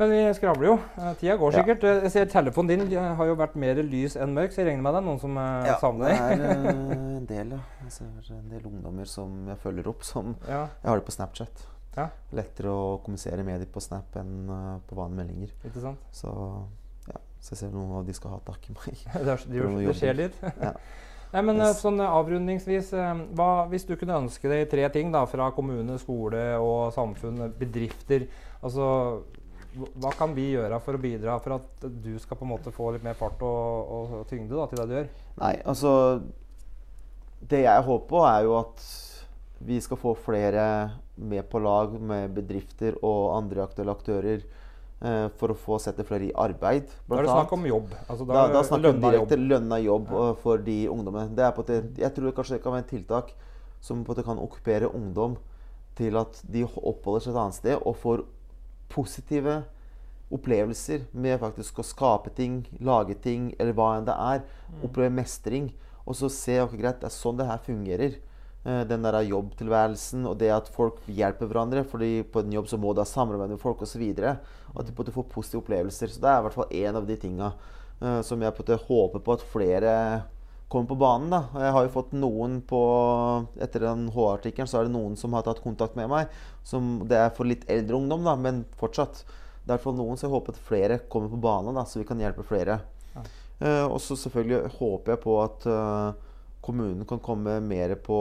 Men vi skravler jo. Eh, Tida går sikkert. Ja. Jeg ser telefonen din eh, har jo vært mer lys enn mørk, så jeg regner med det er noen som ja, savner det er eh, en del, ja. Jeg ser en del ungdommer som jeg følger opp, som Ja, Jeg har det på Snapchat. Ja. Lettere å kommunisere med dem på Snap enn eh, på vanlige meldinger. ikke sant? Så ja, så jeg ser noen av de skal ha tak i meg. Det, er, de, det skjer litt. Ja. Nei, men eh, Yes. sånn eh, avrundingsvis, eh, hva, hvis du kunne ønske deg tre ting da, fra kommune, skole og samfunn, eh, bedrifter altså, hva- kan vi gjøre for å bidra for at du skal på en måte få litt mer fart og, og, og tyngde da, til det du gjør? Nei, altså Det jeg håper på, er jo at vi skal få flere med på lag med bedrifter og andre aktører eh, for å få sette flere i arbeid. Da er det snakk om jobb. Altså, Da, da snakker vi direkte direkte lønna jobb ja. for de ungdommene. Det er jeg tror kanskje det kan være et tiltak som på en måte kan okkupere ungdom til at de oppholder seg et annet sted og får positive opplevelser med faktisk å skape ting, lage ting, eller hva enn det er. Oppleve mestring. Og så se ok, greit, det er sånn det her fungerer. Eh, Den der jobbtilværelsen og det at folk hjelper hverandre. fordi på en jobb så må du ha samarbeid med folk osv. At du får positive opplevelser. Så det er i hvert fall en av de tinga eh, som jeg håper på at flere kommer på banen. da. Og Jeg har jo fått noen på Etter den H-artikkelen så er det noen som har tatt kontakt med meg. Som, det er for litt eldre ungdom, da, men fortsatt. Det er fall noen, så jeg håper at flere kommer på banen, da, så vi kan hjelpe flere. Eh, og så selvfølgelig håper jeg på at eh, kommunen kan komme mer på,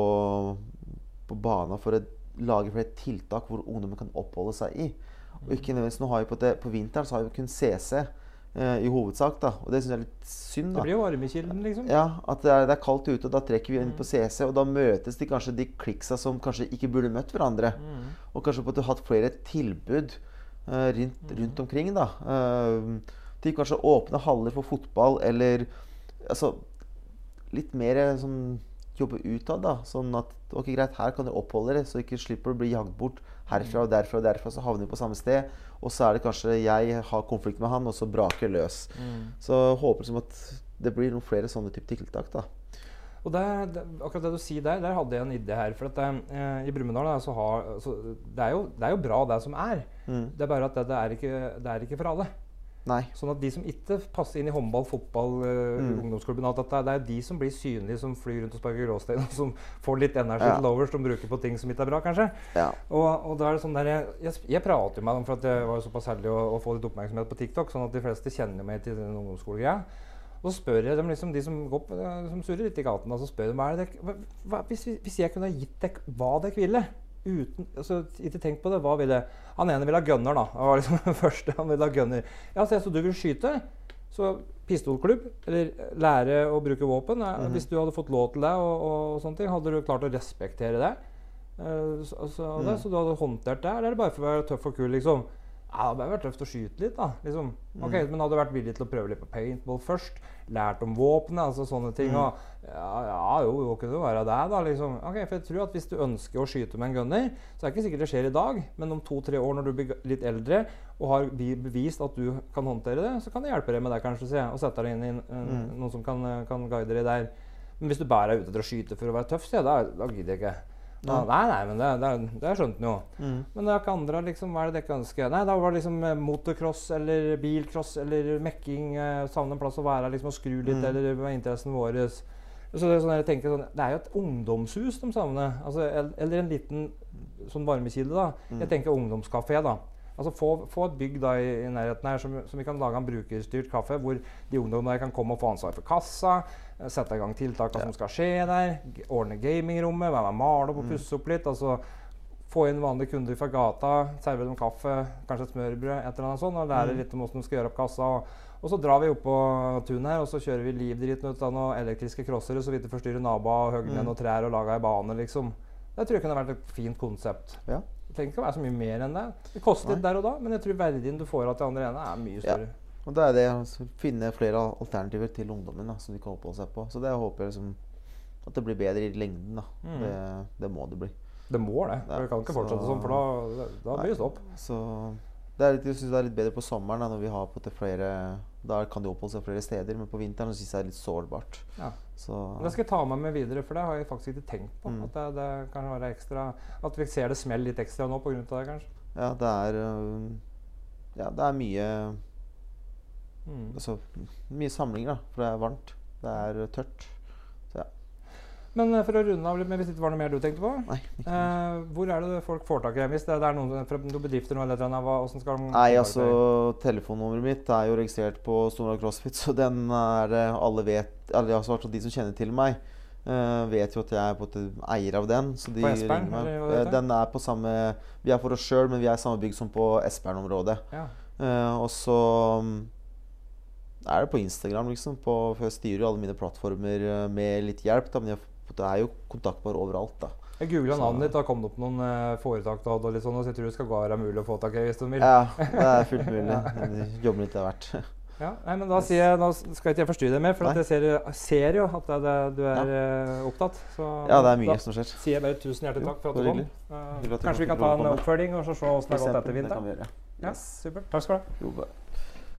på banen for å lage flere tiltak hvor ungdommen kan oppholde seg i. Og ikke nødvendigvis, nå har vi på, det, på vinteren så har vi kun CC i hovedsak, da. Og det syns jeg er litt synd. da. Det blir jo varmekilden, liksom. Ja, at det er, det er kaldt ute, og da trekker vi inn på CC, og da møtes de kanskje de kliksa som kanskje ikke burde møtt hverandre. Mm. Og kanskje på at du har hatt flere tilbud uh, rundt, rundt omkring, da. Uh, til kanskje åpne haller for fotball, eller altså litt mer eh, sånn jobbe utad, da. Sånn at ok, greit, her kan dere oppholde dere, så ikke slipper å bli jagd bort herfra og derfra og derfra, så havner vi på samme sted. Og så er det kanskje jeg har konflikt med han, og så braker løs. Så jeg håper liksom at det blir noen flere sånne type tiltak, da. Og det, det, akkurat det du sier der, der hadde jeg en idé her. For at eh, I Brumunddal da, så har så det, er jo, det er jo bra, det som er. Mm. Det er bare at det, det, er ikke, det er ikke for alle. Nei. Sånn at de som ikke passer inn i håndball, fotball, eh, Mm. ungdomsklubben alt dette, Det er de som blir synlige, som flyr rundt og sparker gråstein, og som får litt energi Ja. til overs, som bruker på ting som ikke er bra, kanskje. Ja. Og, og da er det sånn der, jeg, jeg, jeg prater jo med dem, for at jeg var jo såpass heldig å, å få litt oppmerksomhet på TikTok, sånn at de fleste kjenner meg til den ungdomsskolegreia. Og så spør jeg dem, liksom, de som, går på, som surrer litt i gaten, og så spør jeg dem, hva er det hva, hvis, hvis jeg kunne ha gitt dere hva dere ville uten, altså, Ikke tenk på det. Hva ville Han ene ville ha gunner, da. Han var liksom den første. Han ville ha gunner. Ja, se, så du vil skyte? Så pistolklubb, eller lære å bruke våpen. eh, Hvis du hadde fått lov til det, og, og sånne ting, hadde du klart å respektere det? uh, så, så, det, så du hadde håndtert det? Eller er det bare for å være tøff og kul, liksom? Ja, det hadde vært tøft å skyte litt, da. Liksom. Ok, Men hadde du vært villig til å prøve litt på paintball først? Lært om våpenet, altså sånne ting. Og, ja, ja, jo, jo, kunne det være det, da. liksom. Ok, for jeg tror at Hvis du ønsker å skyte med en gunner, så er det ikke sikkert det skjer i dag, men om to-tre år når du blir litt eldre og har bevist at du kan håndtere det, så kan det hjelpe deg med det, kanskje, se, og sette deg inn i en, mm. noen som kan, kan guide deg der. Men hvis du bare er ute etter å skyte for å være tøff, så ja, da, da gidder jeg ikke. Da, nei, nei, men det, det, det skjønte han jo. Mm. Men det er ikke andre, liksom, hva er det dere ønsker? Nei, da var det liksom eh, motocross eller bilcross eller mekking. Eh, savne en plass å være, liksom, og skru litt, Mm. eller er interessen vår. Så det er, sånn, jeg tenker sånn, det er jo et ungdomshus de savner. Altså, eller en liten sånn varmekilde. da. Mm. Jeg tenker ungdomskafé. da. Altså Få, få et bygg da i, i nærheten her som, som vi kan lage en brukerstyrt kaffe, hvor de ungdommene kan komme og få ansvar for kassa, eh, sette i gang tiltakene som skal skje der, ordne gamingrommet, være med og male opp og pusse opp litt. altså Få inn vanlige kunder fra gata, servere dem kaffe, kanskje et smørbrød, et eller annet sånt, og lære litt om hvordan de skal gjøre opp kassa. Og, og så drar vi opp på tunet her, og så kjører vi livdritten ut av noen elektriske crossere så vidt det forstyrrer naboer, og hogger ned noen trær og lager ei bane, liksom. Det tror jeg kunne vært et fint konsept. Ja. Trenger ikke å være så mye mer enn det. Det koster litt der og da, men jeg tror verdien du får av til andre ene, er mye større. Ja. Og det er det å finne flere alternativer til ungdommen da, som de kan oppholde seg på. Så det håper jeg liksom at det blir bedre i lengden. da. Mm. Det, det må det bli. Det må det. Ja, for kan ikke fortsette så- sånn, for da, da blir det stopp. Så det er litt, jeg synes det er litt bedre på sommeren da, når vi har på flere Da kan de oppholde seg flere steder, men på vinteren syns jeg det er litt sårbart. Ja. Så Det skal jeg ta med meg videre, for det har jeg faktisk ikke tenkt på. Mm. At det, det kan være ekstra At vi ser det smell litt ekstra nå pga. det, kanskje. ja, det er Ja, det er mye Mm. Altså mye samlinger, da. For det er varmt. Det er tørt. Men eh, for å runde av litt hvis det ikke var noe mer du tenkte på Nei. Ikke. eh, Hvor er det folk får tak i? Hvis det, det er noen, noen bedrifter noe eller annet, hva- skal de Nei, altså? Telefonnummeret mitt er jo registrert på Stornorsk CrossFit, så den er det alle vet Eller altså, de som kjenner til meg, eh, vet jo at jeg er på et, eier av den. Så de På Espern, ringer Eh, den er på samme Vi er for oss sjøl, men vi er i samme bygg som på Espern-området. Ja. Eh, og så mm, er det på Instagram, liksom. På, for jeg styrer jo alle mine plattformer eh, med litt hjelp. Da, men jeg, det er jo kontaktbar overalt, da. Jeg googla navnet ditt, da kom det opp noen eh, foretak da, og litt sånn, og så jeg tror det skal være mulig å få tak i hvis du vil. Ja, det er fullt mulig. Jobber litt av hvert. Ja, nei, men Da jeg, da skal ikke jeg forstyrre deg mer, for at jeg ser, ser jo at det, du er ja. opptatt. Så Ja, det er mye som skjer. sier jeg bare tusen hjertelig takk for at du kom. Eh, du kanskje vi kan ta en oppfølging og så se åssen det har gått etter vinteren. Ja, supert. Takk skal du ha.